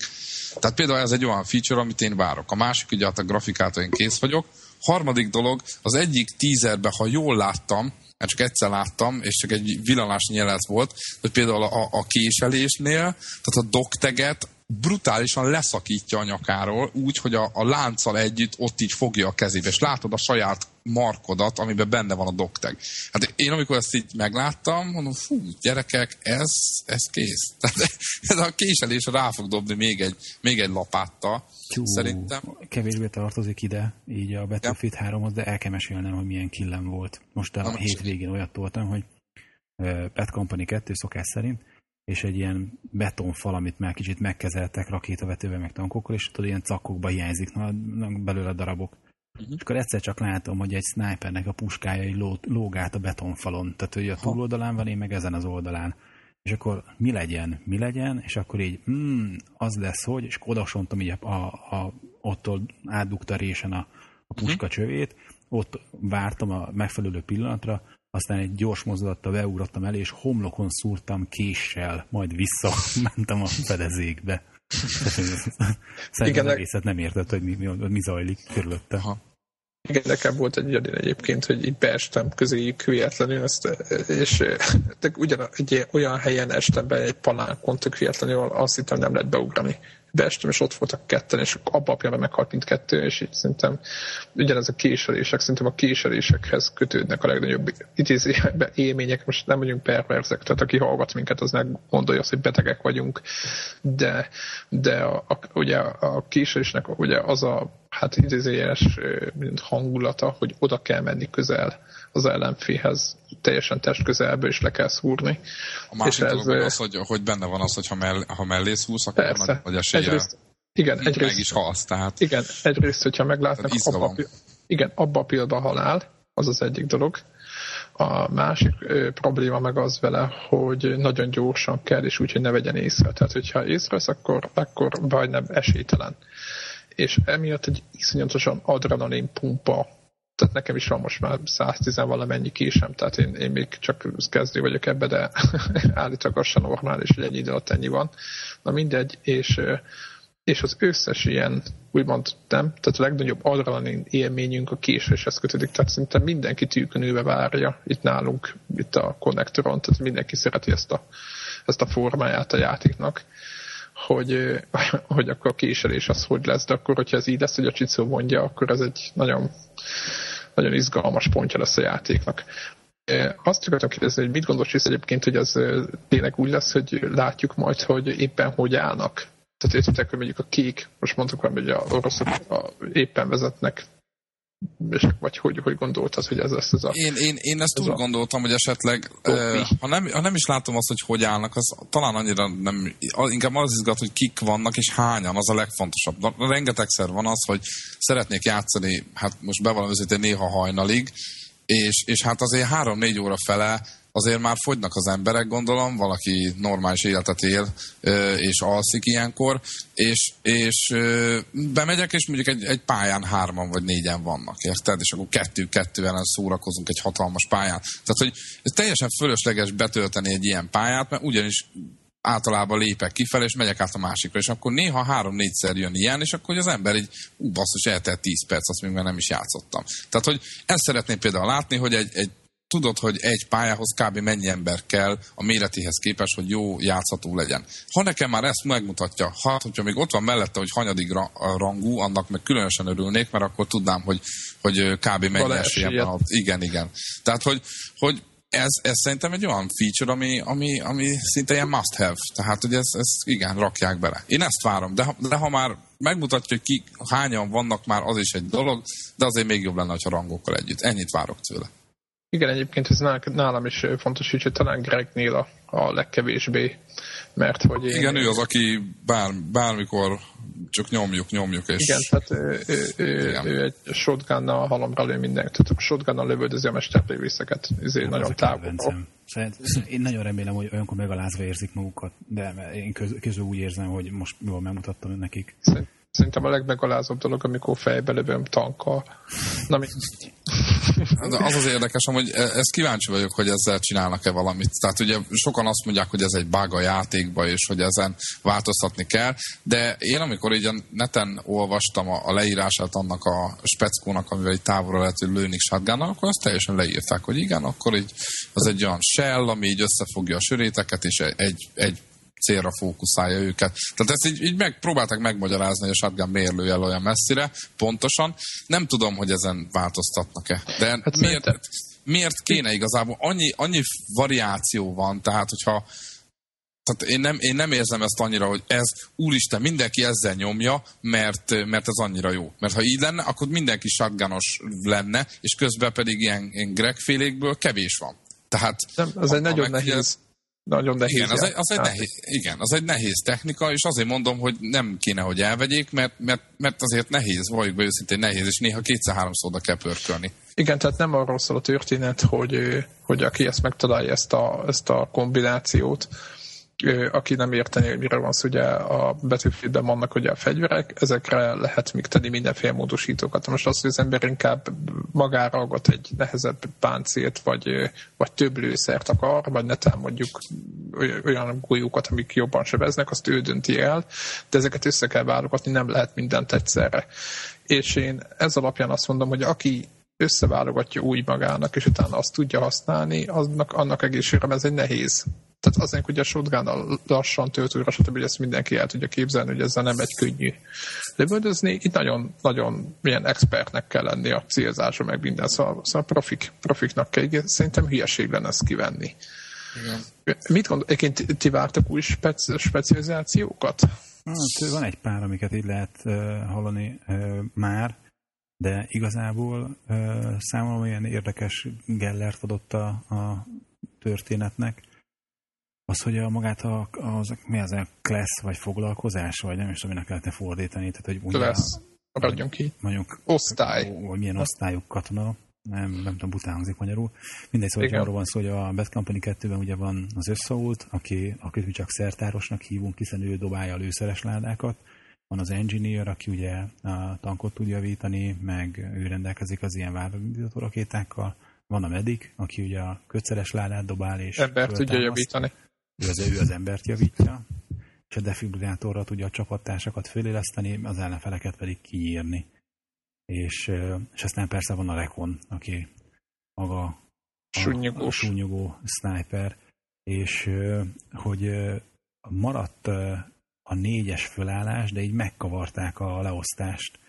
Tehát például ez egy olyan feature, amit én várok. A másik, ugye hát a grafikától én kész vagyok. Harmadik dolog, az egyik tízerbe, ha jól láttam, mert csak egyszer láttam, és csak egy villanás nyelet volt, hogy például a, a késelésnél, tehát a dokteget brutálisan leszakítja a nyakáról, úgy, hogy a, a lánccal együtt ott így fogja a kezébe, és látod a saját markodat, amiben benne van a dokteg. Hát én amikor ezt így megláttam, mondom, fú, gyerekek, ez, ez kész. Tehát ez a késelés rá fog dobni még egy, még egy lapáttal. Tyú, szerintem. Kevésbé tartozik ide, így a Battlefield ja. 3-hoz, de el kell mesélnem, hogy milyen killem volt. Most a Na, hétvégén olyat toltam, hogy Pet Company 2 szokás szerint, és egy ilyen betonfal, amit már kicsit megkezeltek rakétavetővel, meg tankokkal, és tudod, ilyen cakkokba hiányzik na, belőle darabok. Uh-huh. És akkor egyszer csak látom, hogy egy snipernek a puskája ló, lóg át a betonfalon. Tehát, hogy a túloldalán van, én meg ezen az oldalán. És akkor mi legyen, mi legyen, és akkor így, hmm, az lesz, hogy, és odasontom így a, a, a, ottól átdugta résen a, a puska uh-huh. csövét, ott vártam a megfelelő pillanatra, aztán egy gyors mozdulattal beugrottam el, és homlokon szúrtam késsel, majd visszamentem a fedezékbe. Szerintem az egészet nem értett, hogy mi, mi, mi zajlik körülötte. Aha. Igen, nekem volt egy ilyen egyébként, hogy így beestem közéjük véletlenül, ezt, és de ugyan egy olyan helyen estem be egy palánkon, tök véletlenül, azt hittem nem lehet beugrani beestem, és ott voltak ketten, és a pillanatban meghalt mindkettő, és így szerintem ugyanez a késelések, szerintem a késelésekhez kötődnek a legnagyobb idézőjelben élmények, most nem vagyunk perverzek, tehát aki hallgat minket, az nem gondolja azt, hogy betegek vagyunk, de, de a, a, ugye a késelésnek ugye az a hát idézőjeles hangulata, hogy oda kell menni közel az ellenféhez teljesen test közelből is le kell szúrni. A másik dolog ez, az, hogy, hogy benne van az, hogy ha, mell, ha mellé szúrsz, akkor persze. nagy, nagy esélye egyrészt, igen, egyrészt, meg is halsz. Tehát igen, egyrészt, hogyha meglátnak, abba, igen, abba a pillanatban halál, az az egyik dolog. A másik ö, probléma meg az vele, hogy nagyon gyorsan kell, és úgy, hogy ne vegyen észre. Tehát, hogyha észrevesz, akkor, akkor majdnem esélytelen. És emiatt egy iszonyatosan adrenalin pumpa tehát nekem is van most már 110 valamennyi késem, tehát én, én még csak kezdő vagyok ebbe, de állítólag sem normális, hogy ennyi idő alatt ennyi van. Na mindegy, és, és az összes ilyen, úgymond nem, tehát a legnagyobb adrenalin élményünk a késéshez kötődik, tehát szinte mindenki tűkönülve várja itt nálunk, itt a konnektoron, tehát mindenki szereti ezt a, ezt a formáját a játéknak hogy, hogy akkor a késelés az hogy lesz, de akkor, hogyha ez így lesz, hogy a Csicó mondja, akkor ez egy nagyon, nagyon izgalmas pontja lesz a játéknak. Azt akartam kérdezni, hogy mit gondolsz Csicó egyébként, hogy ez tényleg úgy lesz, hogy látjuk majd, hogy éppen hogy állnak? Tehát értitek, hogy mondjuk a kék, most mondtuk, hogy a oroszok éppen vezetnek és vagy hogy, hogy gondoltad, hogy ez lesz ez a... Én, én, én ezt úgy a... gondoltam, hogy esetleg, uh, ha, nem, ha nem is látom azt, hogy hogy állnak, az talán annyira nem, inkább az izgat, hogy kik vannak és hányan, az a legfontosabb. Rengetegszer van az, hogy szeretnék játszani, hát most bevallom őszintén néha hajnalig, és, és hát azért három-négy óra fele azért már fogynak az emberek, gondolom, valaki normális életet él, és alszik ilyenkor, és, és bemegyek, és mondjuk egy, egy pályán hárman vagy négyen vannak, érted? És akkor kettő-kettő ellen szórakozunk egy hatalmas pályán. Tehát, hogy ez teljesen fölösleges betölteni egy ilyen pályát, mert ugyanis általában lépek kifelé, és megyek át a másikra, és akkor néha három-négyszer jön ilyen, és akkor az ember egy, ú, basszus, eltelt 10 perc, azt még nem is játszottam. Tehát, hogy ezt szeretném például látni, hogy egy, egy tudod, hogy egy pályához kb. mennyi ember kell a méretéhez képest, hogy jó játszható legyen. Ha nekem már ezt megmutatja, hát, hogyha még ott van mellette, hogy hanyadik rangú, annak meg különösen örülnék, mert akkor tudnám, hogy, hogy kb. mennyi esélyem van. Igen, igen. Tehát, hogy, hogy ez, ez szerintem egy olyan feature, ami, ami, ami szinte ilyen must have. Tehát, hogy ezt, ezt igen, rakják bele. Én ezt várom, de, de ha már megmutatja, hogy ki, hányan vannak már, az is egy dolog, de azért még jobb lenne, ha rangokkal együtt. Ennyit várok tőle. Igen, egyébként ez nálam is fontos, hogy talán Gregnél a, a legkevésbé, mert hogy én... Igen, ő az, aki bár, bármikor csak nyomjuk, nyomjuk, és... Igen, tehát ő, ő, ő, ő egy shotgunnal halomra lő minden, tehát a shotgunnal lövöldözi a mesterplévészeket, ezért nagyon távol. Én nagyon remélem, hogy olyankor megalázva érzik magukat, de én közül úgy érzem, hogy most jól megmutattam nekik. Szerint, Szerintem a legmegalázóbb dolog, amikor fejbe lövöm tankkal. Na, mi... Az az érdekes, hogy e- ezt kíváncsi vagyok, hogy ezzel csinálnak-e valamit. Tehát ugye sokan azt mondják, hogy ez egy bug a játékba, és hogy ezen változtatni kell, de én amikor így a neten olvastam a, leírását annak a speckónak, amivel egy távolra lehet lőni shotgunnal, akkor azt teljesen leírták, hogy igen, akkor így az egy olyan shell, ami így összefogja a söréteket, és egy, egy célra fókuszálja őket. Tehát ezt így, így meg, próbálták megmagyarázni, hogy a shotgun miért lő el olyan messzire, pontosan. Nem tudom, hogy ezen változtatnak-e. De hát miért, miért kéne igazából? Annyi, annyi variáció van, tehát hogyha tehát én nem, én nem érzem ezt annyira, hogy ez, úristen, mindenki ezzel nyomja, mert, mert ez annyira jó. Mert ha így lenne, akkor mindenki shotgunos lenne, és közben pedig ilyen, ilyen Greg kevés van. Tehát nem, az egy nagyon nehéz, nagyon nehéz. Igen az, egy, az egy nehéz, igen, az egy nehéz technika, és azért mondom, hogy nem kéne, hogy elvegyék, mert, mert, mert azért nehéz, valljuk be őszintén nehéz, és néha kétszer-háromszor oda kell pörkölni. Igen, tehát nem arról szól a történet, hogy, hogy aki ezt megtalálja, ezt a, ezt a kombinációt, aki nem érteni, hogy mire van szó, ugye a Battlefieldben vannak ugye a fegyverek, ezekre lehet még tenni mindenféle módosítókat. Most az, hogy az ember inkább magára aggat egy nehezebb páncélt, vagy, vagy több lőszert akar, vagy netán mondjuk olyan golyókat, amik jobban sebeznek, azt ő dönti el, de ezeket össze kell válogatni, nem lehet mindent egyszerre. És én ez alapján azt mondom, hogy aki összeválogatja úgy magának, és utána azt tudja használni, annak, annak egészségre ez egy nehéz tehát azért, hogy a shotgun lassan töltőre, stb. hogy ezt mindenki el tudja képzelni, hogy ezzel nem egy könnyű lövöldözni. Itt nagyon, nagyon milyen expertnek kell lenni a célzásra, meg minden. Szóval, szóval profik, profiknak kell. Szerintem hülyeség lenne ezt kivenni. Igen. Mit gondol, egyébként ti vártak új speci- specializációkat? Hát, van egy pár, amiket így lehet uh, hallani uh, már, de igazából uh, számomra olyan érdekes Gellert adott a, a történetnek, az, hogy a magát a, az, mi az a class, vagy foglalkozás, vagy nem is tudom, minek lehetne fordítani. Tehát, hogy ugye class, maradjon ki. Mondjuk, Osztály. Vagy milyen osztályok katona. Nem, nem tudom, bután hangzik magyarul. Mindegy, szóval Igen. arról van szó, hogy a Bad Company 2-ben ugye van az összeult, aki, akit mi csak szertárosnak hívunk, hiszen ő dobálja a lőszeres ládákat. Van az engineer, aki ugye a tankot tud javítani, meg ő rendelkezik az ilyen vállaldító rakétákkal. Van a medic, aki ugye a kötszeres ládát dobál, és ember tudja javítani ő az, ő az embert javítja, és a defibrillátorra tudja a csapattársakat föléleszteni, az ellenfeleket pedig kiírni. És, és aztán persze van a Rekon, aki maga a, a súnyogó sniper, és hogy maradt a négyes fölállás, de így megkavarták a leosztást,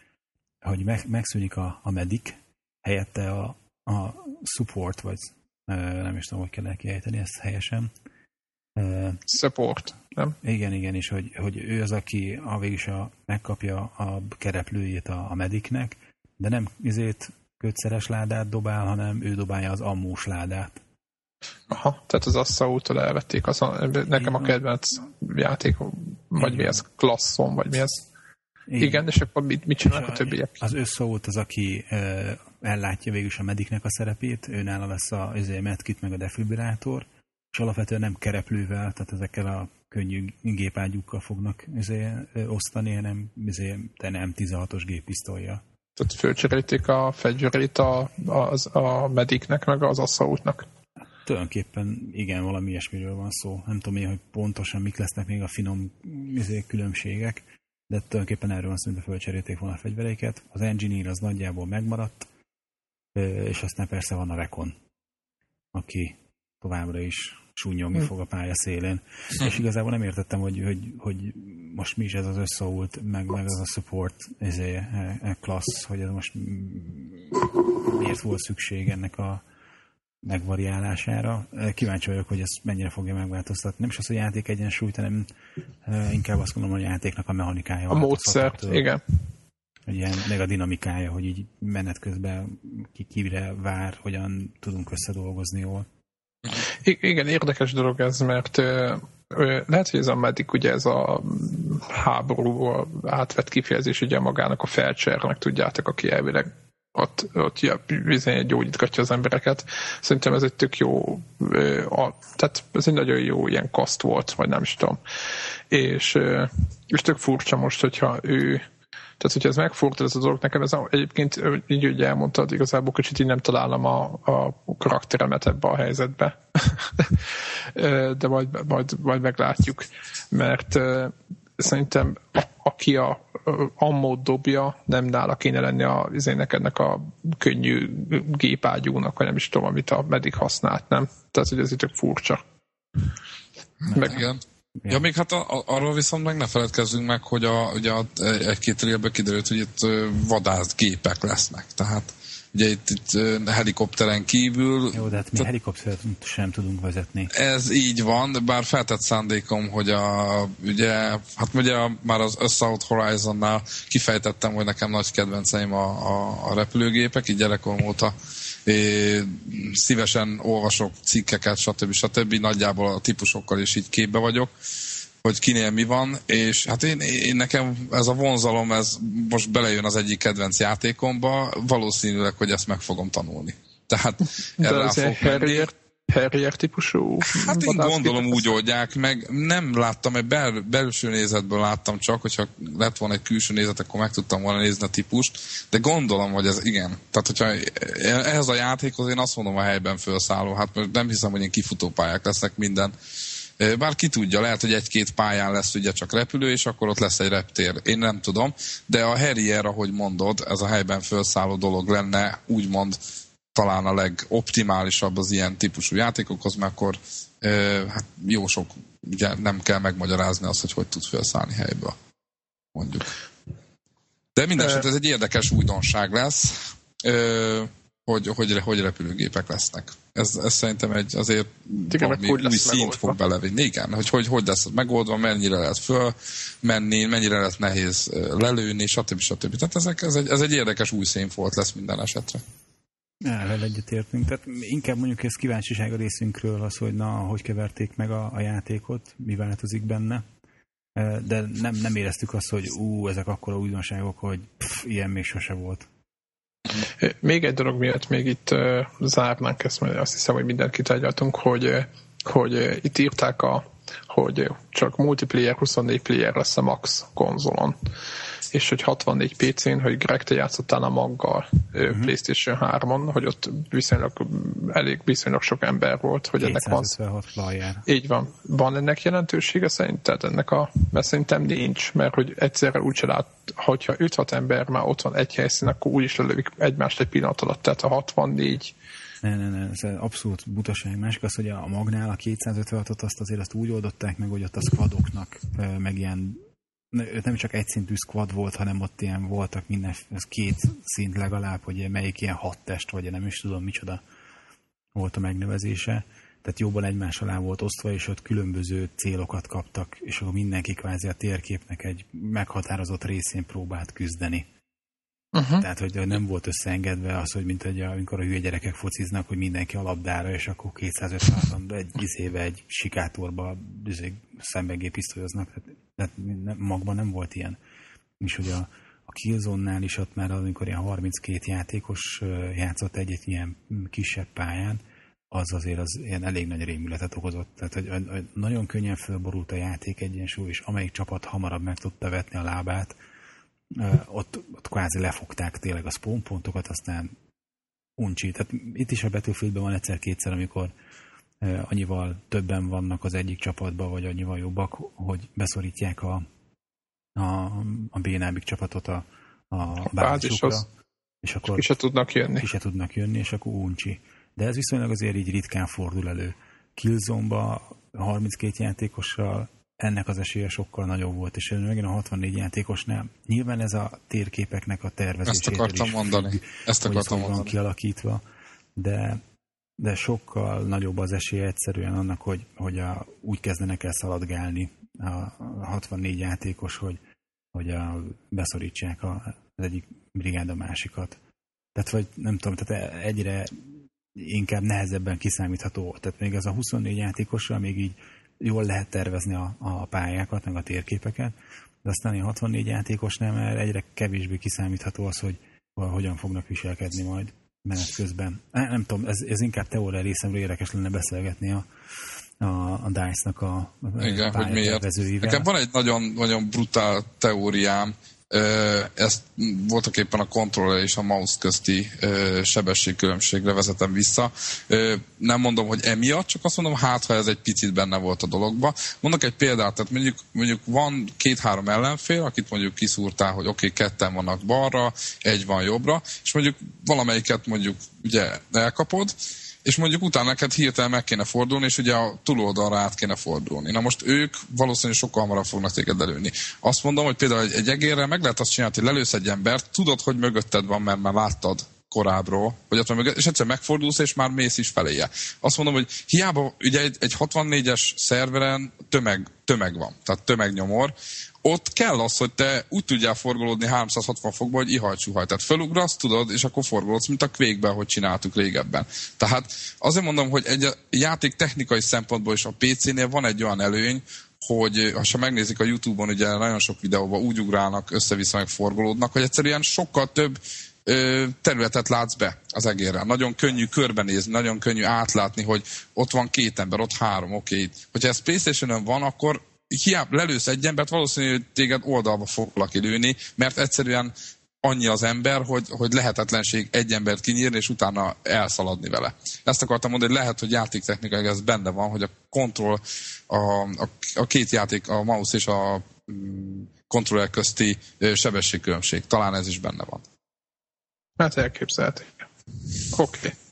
hogy meg, megszűnik a, a medic, helyette a, a support, vagy nem is tudom, hogy kell kiejteni ezt helyesen, Support, nem? Igen, igen, és hogy, hogy ő az, aki a végig a, megkapja a kereplőjét a, a mediknek, de nem, ezért kötszeres ládát dobál, hanem ő dobálja az ammós ládát. Aha, tehát az Assault-tól elvették. Az a, nekem a kedvenc játék, vagy Igen. mi ez, klasszom, vagy mi ez. Igen, Igen és akkor mit, mit csinálnak a, a többiek? Az Assault az, aki uh, ellátja végül a mediknek a szerepét, ő nála lesz a, az medkit meg a defibrillátor, és alapvetően nem kereplővel, tehát ezekkel a könnyű gépágyúkkal fognak ezért, osztani, hanem ezért, te nem 16-os géppisztolja. Tehát fölcserélték a fegyverét a, a, a mediknek, meg az assaultnak. Tulajdonképpen igen, valami ilyesmiről van szó. Nem tudom én, hogy pontosan mik lesznek még a finom izé, különbségek, de tulajdonképpen erről van szó, hogy fölcserélték volna a fegyvereiket. Az engineer az nagyjából megmaradt, és aztán persze van a Recon, aki továbbra is súnyogni hm. fog a pálya szélén. És igazából nem értettem, hogy, hogy, hogy most mi is ez az összeult, meg, meg az a support ez a, a klassz, hogy ez most miért volt szükség ennek a megvariálására. Kíváncsi vagyok, hogy ezt mennyire fogja megváltoztatni. Nem is az, hogy játék egyensúlyt, hanem inkább azt gondolom, hogy a játéknak a mechanikája. A módszert, igen. Ilyen, meg a dinamikája, hogy így menet közben ki kivre vár, hogyan tudunk összedolgozni jól. Igen, érdekes dolog ez, mert lehet, hogy ez a medik, ugye ez a háború átvett kifejezés ugye magának a felcsernek, tudjátok, aki elvileg ott, ott ja, bizony gyógyítgatja az embereket. Szerintem ez egy tök jó, a, tehát ez egy nagyon jó ilyen kaszt volt, vagy nem is tudom. És, és tök furcsa most, hogyha ő tehát, hogyha ez megfordul ez a dolog, nekem ez a, egyébként így ugye elmondtad, igazából kicsit így nem találom a, a karakteremet ebbe a helyzetbe. De majd, majd, majd meglátjuk. Mert szerintem a, aki a ammót dobja, nem nála kéne lenni a, izének ennek a könnyű gépágyúnak, vagy nem is tudom, amit a medik használt, nem? Tehát, hogy ez itt furcsa. Meg, Igen. Ja, még hát a, a, arról viszont meg ne feledkezzünk meg, hogy a, ugye a, egy-két trélbe kiderült, hogy itt vadászgépek lesznek. Tehát ugye itt, itt helikopteren kívül... Jó, de hát mi helikoptert sem tudunk vezetni. Ez így van, bár feltett szándékom, hogy a, ugye, hát ugye a, már az Assault Horizonnál kifejtettem, hogy nekem nagy kedvenceim a, a, a repülőgépek, így gyerekkorom óta szívesen olvasok cikkeket, stb. stb. Nagyjából a típusokkal is így képbe vagyok, hogy kinél mi van, és hát én, én nekem ez a vonzalom, ez most belejön az egyik kedvenc játékomba, valószínűleg, hogy ezt meg fogom tanulni. Tehát erre fog menni. Harrier típusú? Hát én gondolom úgy oldják meg. Nem láttam, egy bel, belső nézetből láttam csak, hogyha lett volna egy külső nézet, akkor meg tudtam volna nézni a típust, de gondolom, hogy ez igen. Tehát, hogyha ehhez a játékhoz én azt mondom a helyben felszálló, hát nem hiszem, hogy én kifutópályák lesznek minden. Bár ki tudja, lehet, hogy egy-két pályán lesz ugye csak repülő, és akkor ott lesz egy reptér. Én nem tudom, de a Harrier, ahogy mondod, ez a helyben felszálló dolog lenne, úgymond talán a legoptimálisabb az ilyen típusú játékokhoz, mert akkor hát jó sok, ugye nem kell megmagyarázni azt, hogy hogy tud felszállni helyből, mondjuk. De minden esetre ez egy érdekes újdonság lesz, hogy, hogy, hogy repülőgépek lesznek. Ez, ez szerintem egy azért Igen, valami új szint megoldva. fog belevinni. Igen, hogy, hogy hogy lesz megoldva, mennyire lehet fölmenni, mennyire lehet nehéz lelőni, stb. stb. Tehát ezek, ez, egy, ez egy érdekes új színfolt lesz minden esetre. Elvel egyetértünk. Tehát inkább mondjuk ez kíváncsiság a részünkről az, hogy na, hogy keverték meg a, a játékot, mi változik benne. De nem, nem éreztük azt, hogy ú, ezek akkora újdonságok, hogy pff, ilyen még sose volt. Még egy dolog miatt még itt uh, zárnánk ezt, mert azt hiszem, hogy mindenkit tárgyaltunk, hogy, hogy itt írták, a, hogy csak multiplayer 24 player lesz a max konzolon és hogy 64 PC-n, hogy Greg, te játszottál a maggal uh-huh. PlayStation 3-on, hogy ott viszonylag elég viszonylag sok ember volt, hogy ennek van. Player. Így van. Van ennek jelentősége szerinted? Ennek a, mert szerintem nincs, mert hogy egyszerre úgy se lát, hogyha 5-6 ember már ott van egy helyszín, akkor úgy is lelövik egymást egy pillanat alatt, tehát a 64 ne, ne, ne, ez abszolút butaság. Másik az, hogy a magnál a 256-ot azt azért azt úgy oldották meg, hogy ott a squadoknak meg ilyen nem csak egy szintű squad volt, hanem ott ilyen voltak minden, ez két szint legalább, hogy melyik ilyen hat test, vagy nem is tudom micsoda volt a megnevezése. Tehát jobban egymás alá volt osztva, és ott különböző célokat kaptak, és akkor mindenki kvázi a térképnek egy meghatározott részén próbált küzdeni. Uh-huh. Tehát, hogy nem volt összeengedve az, hogy mint hogy amikor a hülye gyerekek fociznak, hogy mindenki a labdára, és akkor 256 egy izébe, egy sikátorba izé, szembegépisztolyoznak. Tehát, tehát magban nem volt ilyen. És hogy a, a Killzone-nál is ott már, amikor ilyen 32 játékos játszott egy, egy ilyen kisebb pályán, az azért az ilyen elég nagy rémületet okozott. Tehát, hogy, nagyon könnyen fölborult a játék egyensúly, és amelyik csapat hamarabb meg tudta vetni a lábát, ott, ott kvázi lefogták tényleg a spawn pontokat, aztán uncsi. Tehát itt is a Battlefieldben van egyszer-kétszer, amikor annyival többen vannak az egyik csapatban, vagy annyival jobbak, hogy beszorítják a, a, a bénábbik csapatot a, a bázisokra. És akkor ki se tudnak jönni. Ki se tudnak jönni, és akkor uncsi. De ez viszonylag azért így ritkán fordul elő. Killzone-ba 32 játékossal ennek az esélye sokkal nagyobb volt, és megint a 64 játékosnál nyilván ez a térképeknek a tervezését Ezt akartam is mondani. Függ, Ezt akartam hogy mondani. kialakítva, de, de sokkal nagyobb az esélye egyszerűen annak, hogy, hogy a, úgy kezdenek el szaladgálni a, a 64 játékos, hogy, hogy a, beszorítsák a, az egyik brigád a másikat. Tehát vagy nem tudom, tehát egyre inkább nehezebben kiszámítható. Tehát még ez a 24 játékosra még így jól lehet tervezni a, a pályákat, meg a térképeket, de aztán a 64 játékosnál már egyre kevésbé kiszámítható az, hogy hogyan fognak viselkedni majd menet közben. Nem, nem tudom, ez, ez inkább teória részemről érdekes lenne beszélgetni a, a, a DICE-nak a Igen, hogy miért. Nekem van egy nagyon, nagyon brutál teóriám, ezt voltak éppen a kontroller és a mouse közti sebességkülönbségre vezetem vissza. Nem mondom, hogy emiatt, csak azt mondom, hát ha ez egy picit benne volt a dologba. Mondok egy példát, tehát mondjuk, mondjuk van két-három ellenfél, akit mondjuk kiszúrtál, hogy oké, okay, ketten vannak balra, egy van jobbra, és mondjuk valamelyiket mondjuk ugye elkapod, és mondjuk utána neked hirtelen meg kéne fordulni, és ugye a túloldalra át kéne fordulni. Na most ők valószínűleg sokkal hamarabb fognak téged előni. Azt mondom, hogy például egy, egy egérrel meg lehet azt csinálni, hogy lelősz egy embert, tudod, hogy mögötted van, mert már láttad korábbról, hogy ott van mögött, és egyszer megfordulsz, és már mész is feléje. Azt mondom, hogy hiába ugye egy, egy 64-es szerveren tömeg, tömeg van, tehát tömegnyomor, ott kell az, hogy te úgy tudjál forgolódni 360 fokba, hogy ihajcsuhaj. Tehát felugrasz, tudod, és akkor forgolódsz, mint a kvékben, hogy csináltuk régebben. Tehát azért mondom, hogy egy játék technikai szempontból is a PC-nél van egy olyan előny, hogy ha megnézik a Youtube-on, ugye nagyon sok videóban úgy ugrálnak, össze-vissza meg forgolódnak, hogy egyszerűen sokkal több területet látsz be az egérrel. Nagyon könnyű körbenézni, nagyon könnyű átlátni, hogy ott van két ember, ott három, oké. Okay. Hogyha ez playstation van, akkor hiába lelősz egy embert, valószínű, hogy téged oldalba foglak lőni, mert egyszerűen annyi az ember, hogy, hogy lehetetlenség egy embert kinyírni, és utána elszaladni vele. Ezt akartam mondani, hogy lehet, hogy játéktechnikai ez benne van, hogy a kontroll, a, a, a két játék, a mouse és a mm, kontroller közti sebességkülönbség. Talán ez is benne van. Hát elképzelhető. Oké. Okay.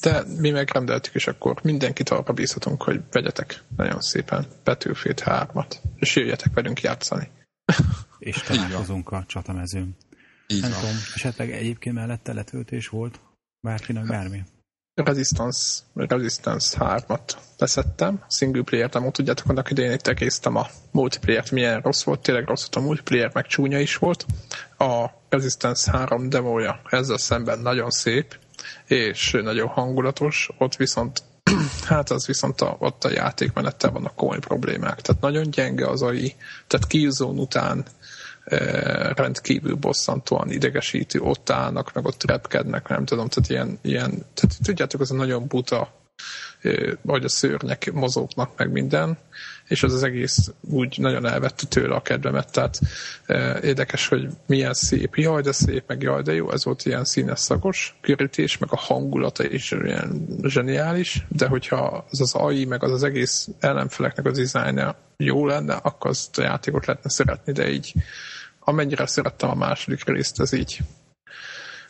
De mi megrendeltük, és akkor mindenkit arra bízhatunk, hogy vegyetek nagyon szépen Battlefield 3-at, és jöjjetek velünk játszani. És találkozunk a csatamezőn. Így Nem tudom, esetleg egyébként mellette letöltés volt bárkinek bármi? Resistance, Resistance 3-at leszettem, single player demót, tudjátok, annak idején itt egésztem a multiplayer milyen rossz volt, tényleg rossz volt a multiplayer, meg csúnya is volt. A Resistance 3 demója ezzel szemben nagyon szép, és nagyon hangulatos, ott viszont hát az viszont a, ott a játékmenettel vannak komoly problémák. Tehát nagyon gyenge az AI, tehát Killzone után e, rendkívül bosszantóan idegesítő, ott állnak, meg ott repkednek, nem tudom, tehát ilyen, ilyen tehát tudjátok, az a nagyon buta hogy a szőrnyek mozognak, meg minden, és az az egész úgy nagyon elvette tőle a kedvemet, tehát érdekes, hogy milyen szép, jaj, de szép, meg jaj, de jó, ez volt ilyen színes szagos körítés, meg a hangulata is ilyen zseniális, de hogyha az az AI, meg az az egész ellenfeleknek az dizájnja jó lenne, akkor azt a játékot lehetne szeretni, de így amennyire szerettem a második részt, ez így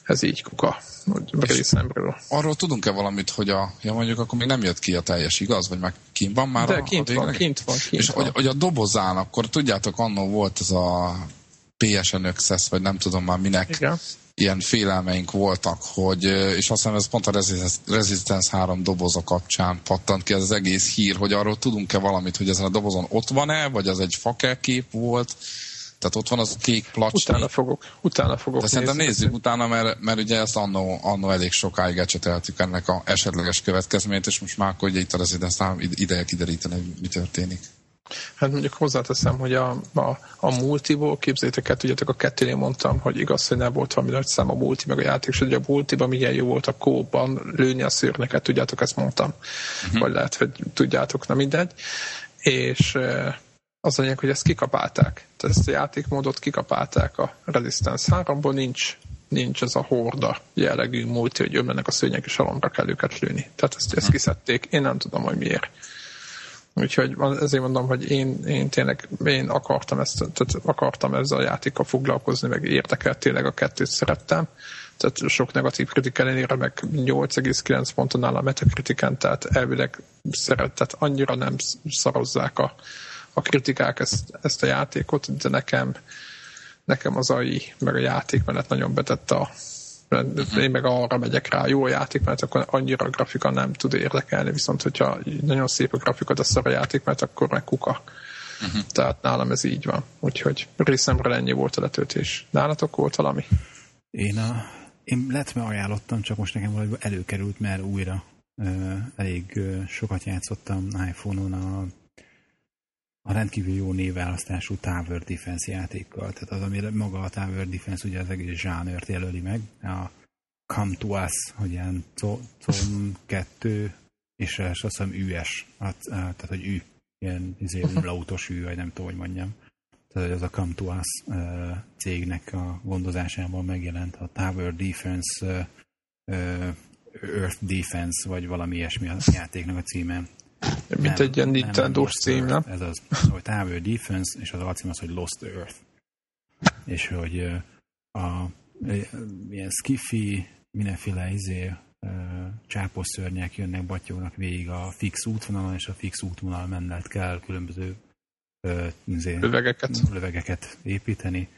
ez így kuka részemről. Arról tudunk-e valamit, hogy a, ja mondjuk akkor még nem jött ki a teljes, igaz? Vagy már kint van már De a, kint, a van, kint van, kint És van. Hogy, hogy a dobozán, akkor tudjátok, annó volt ez a PSN Access, vagy nem tudom már minek. Igen ilyen félelmeink voltak, hogy, és azt hiszem ez pont a Resistance 3 doboza kapcsán pattant ki ez az egész hír, hogy arról tudunk-e valamit, hogy ezen a dobozon ott van-e, vagy az egy fakelkép volt, Tehát ott van az a kék placsni. Utána fogok, utána fogok De szerintem nézzük utána, mert, mert ugye ezt annó, annó elég sokáig ecseteltük ennek a esetleges következményt, és most már akkor ugye itt az ide, ideje kideríteni, hogy mi történik. Hát mondjuk hozzáteszem, hogy a, a, a multiból, képzeljétek el, tudjátok, a kettőnél mondtam, hogy igaz, hogy nem volt valami nagy szám a multi, meg a játék, és hogy a multiban milyen jó volt a kóban lőni a szőrneket, tudjátok, ezt mondtam. Uh-huh. Vagy lehet, hogy tudjátok, na mindegy. És az anyag, hogy ezt kikapálták. Tehát ezt a játékmódot kikapálták a Resistance 3-ból, nincs, nincs ez a horda jellegű multi, hogy ömlenek a szőnyek, és alomra kell őket lőni. Tehát ezt, ezt hm. kiszedték. Én nem tudom, hogy miért. Úgyhogy ezért mondom, hogy én, én tényleg én akartam, ezt, tehát akartam ezzel a játékkal foglalkozni, meg érdekelt tényleg a kettőt szerettem. Tehát sok negatív kritik ellenére, meg 8,9 ponton áll a metakritiken, tehát elvileg szeretett, annyira nem szarozzák a, a kritikák ezt, ezt a játékot, de nekem, nekem az AI, meg a játékmenet nagyon betette a uh-huh. én meg arra megyek rá, jó a játék, mert akkor annyira a grafika nem tud érdekelni, viszont hogyha nagyon szép a grafika, de szar a játék, mert akkor meg kuka. Uh-huh. Tehát nálam ez így van. Úgyhogy részemre ennyi volt a letöltés. Nálatok volt valami? Én, a, én letme ajánlottam, csak most nekem valahogy előkerült, mert újra uh, elég uh, sokat játszottam iPhone-on a a rendkívül jó névválasztású Tower Defense játékkal. Tehát az, amire maga a Tower Defense ugye az egész zsánert jelöli meg. A Come to Us, hogy ilyen COM 2, és azt hiszem US, tehát hogy Ü, ilyen izé, umlautos Ü, vagy nem tudom, hogy mondjam. Tehát az a Come to Us cégnek a gondozásában megjelent a Tower Defense Earth Defense, vagy valami ilyesmi a játéknak a címe. Mint egy ilyen Nintendo cím, nem? Ez az, hogy Tower Defense, és az alcím az, hogy Lost Earth. És hogy a, ilyen skiffy, mindenféle izé, csápos szörnyek jönnek, batyognak végig a fix útvonalon, és a fix útvonal mellett kell különböző izé, lövegeket. lövegeket építeni.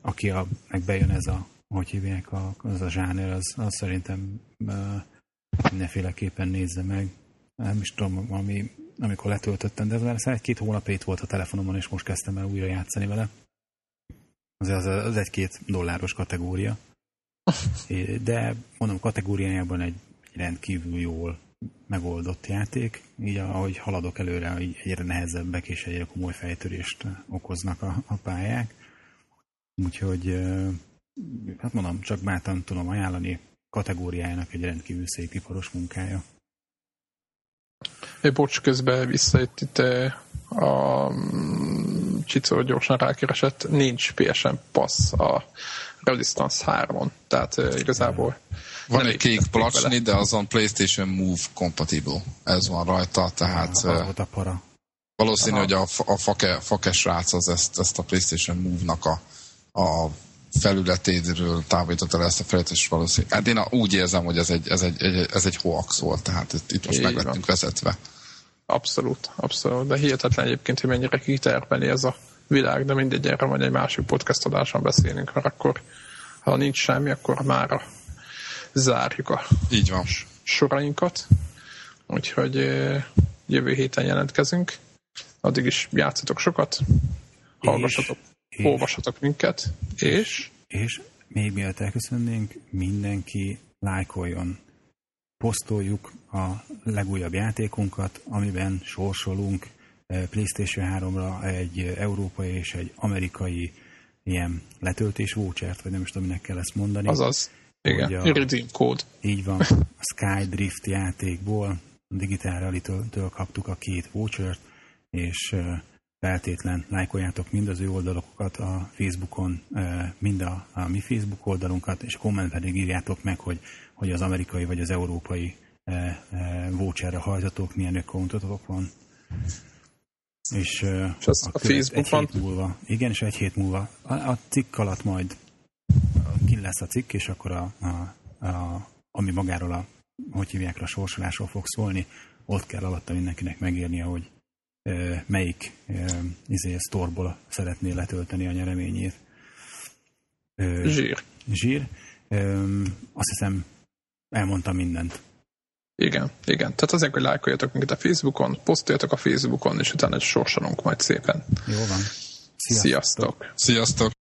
Aki a, meg bejön ez a, hogy hívják, a, az a zsáner, az, az szerintem mindenféleképpen nézze meg nem is tudom, ami, amikor letöltöttem, de ez már egy-két hónap itt volt a telefonomon, és most kezdtem el újra játszani vele. Az, az, az egy-két dolláros kategória. De mondom, kategóriájában egy rendkívül jól megoldott játék. Így ahogy haladok előre, így egyre nehezebbek és egyre komoly fejtörést okoznak a, a pályák. Úgyhogy hát mondom, csak bátran tudom ajánlani kategóriájának egy rendkívül szép iparos munkája. Egy bocs, közben vissza itt, itt a mm, Csicó gyorsan rákeresett, nincs PSN Pass a Resistance 3-on, tehát igazából van egy kék placsni, de azon PlayStation Move compatible. Ez van rajta, tehát... Ja, a para. Valószínű, Aha. hogy a, a fake, fakes rác az ezt, ezt a PlayStation Move-nak a, a felületéről távolította el ezt a felületet, és valószínűleg. Hát én úgy érzem, hogy ez egy, ez egy, egy, ez egy hoax volt, tehát itt, itt most meg lettünk vezetve. Abszolút, abszolút. De hihetetlen egyébként, hogy mennyire kitermeli ez a világ, de mindegy, erre majd egy másik podcast adáson beszélünk, mert akkor ha nincs semmi, akkor már zárjuk a Így van. sorainkat. Úgyhogy jövő héten jelentkezünk. Addig is játszatok sokat, hallgassatok és, olvassatok minket, és... És még mielőtt elköszönnénk, mindenki lájkoljon. Posztoljuk a legújabb játékunkat, amiben sorsolunk eh, PlayStation 3-ra egy európai és egy amerikai ilyen letöltés vouchert, vagy nem is tudom, minek kell ezt mondani. Azaz, igen, a, redeem code. Így van, a Skydrift játékból, Digital Reality-től kaptuk a két vouchert, és eh, feltétlen lájkoljátok mind az ő oldalokat a Facebookon, mind a, a mi Facebook oldalunkat, és komment pedig írjátok meg, hogy, hogy az amerikai vagy az európai voucherre hajtatok, milyen accountotok van. És, és az a, a Facebook van? Múlva, igen, és egy hét múlva a, a cikk alatt majd ki lesz a cikk, és akkor a, a, a, ami magáról a hogy hívják a sorsolásról fog szólni, ott kell alatta mindenkinek megírnia, hogy melyik izé, sztorból szeretné letölteni a nyereményét. Zsír. Zsír. Azt hiszem, elmondtam mindent. Igen, igen. Tehát azért, hogy lájkoljatok minket a Facebookon, posztoljatok a Facebookon, és utána sorsolunk majd szépen. Jó van. Sziasztok! Sziasztok!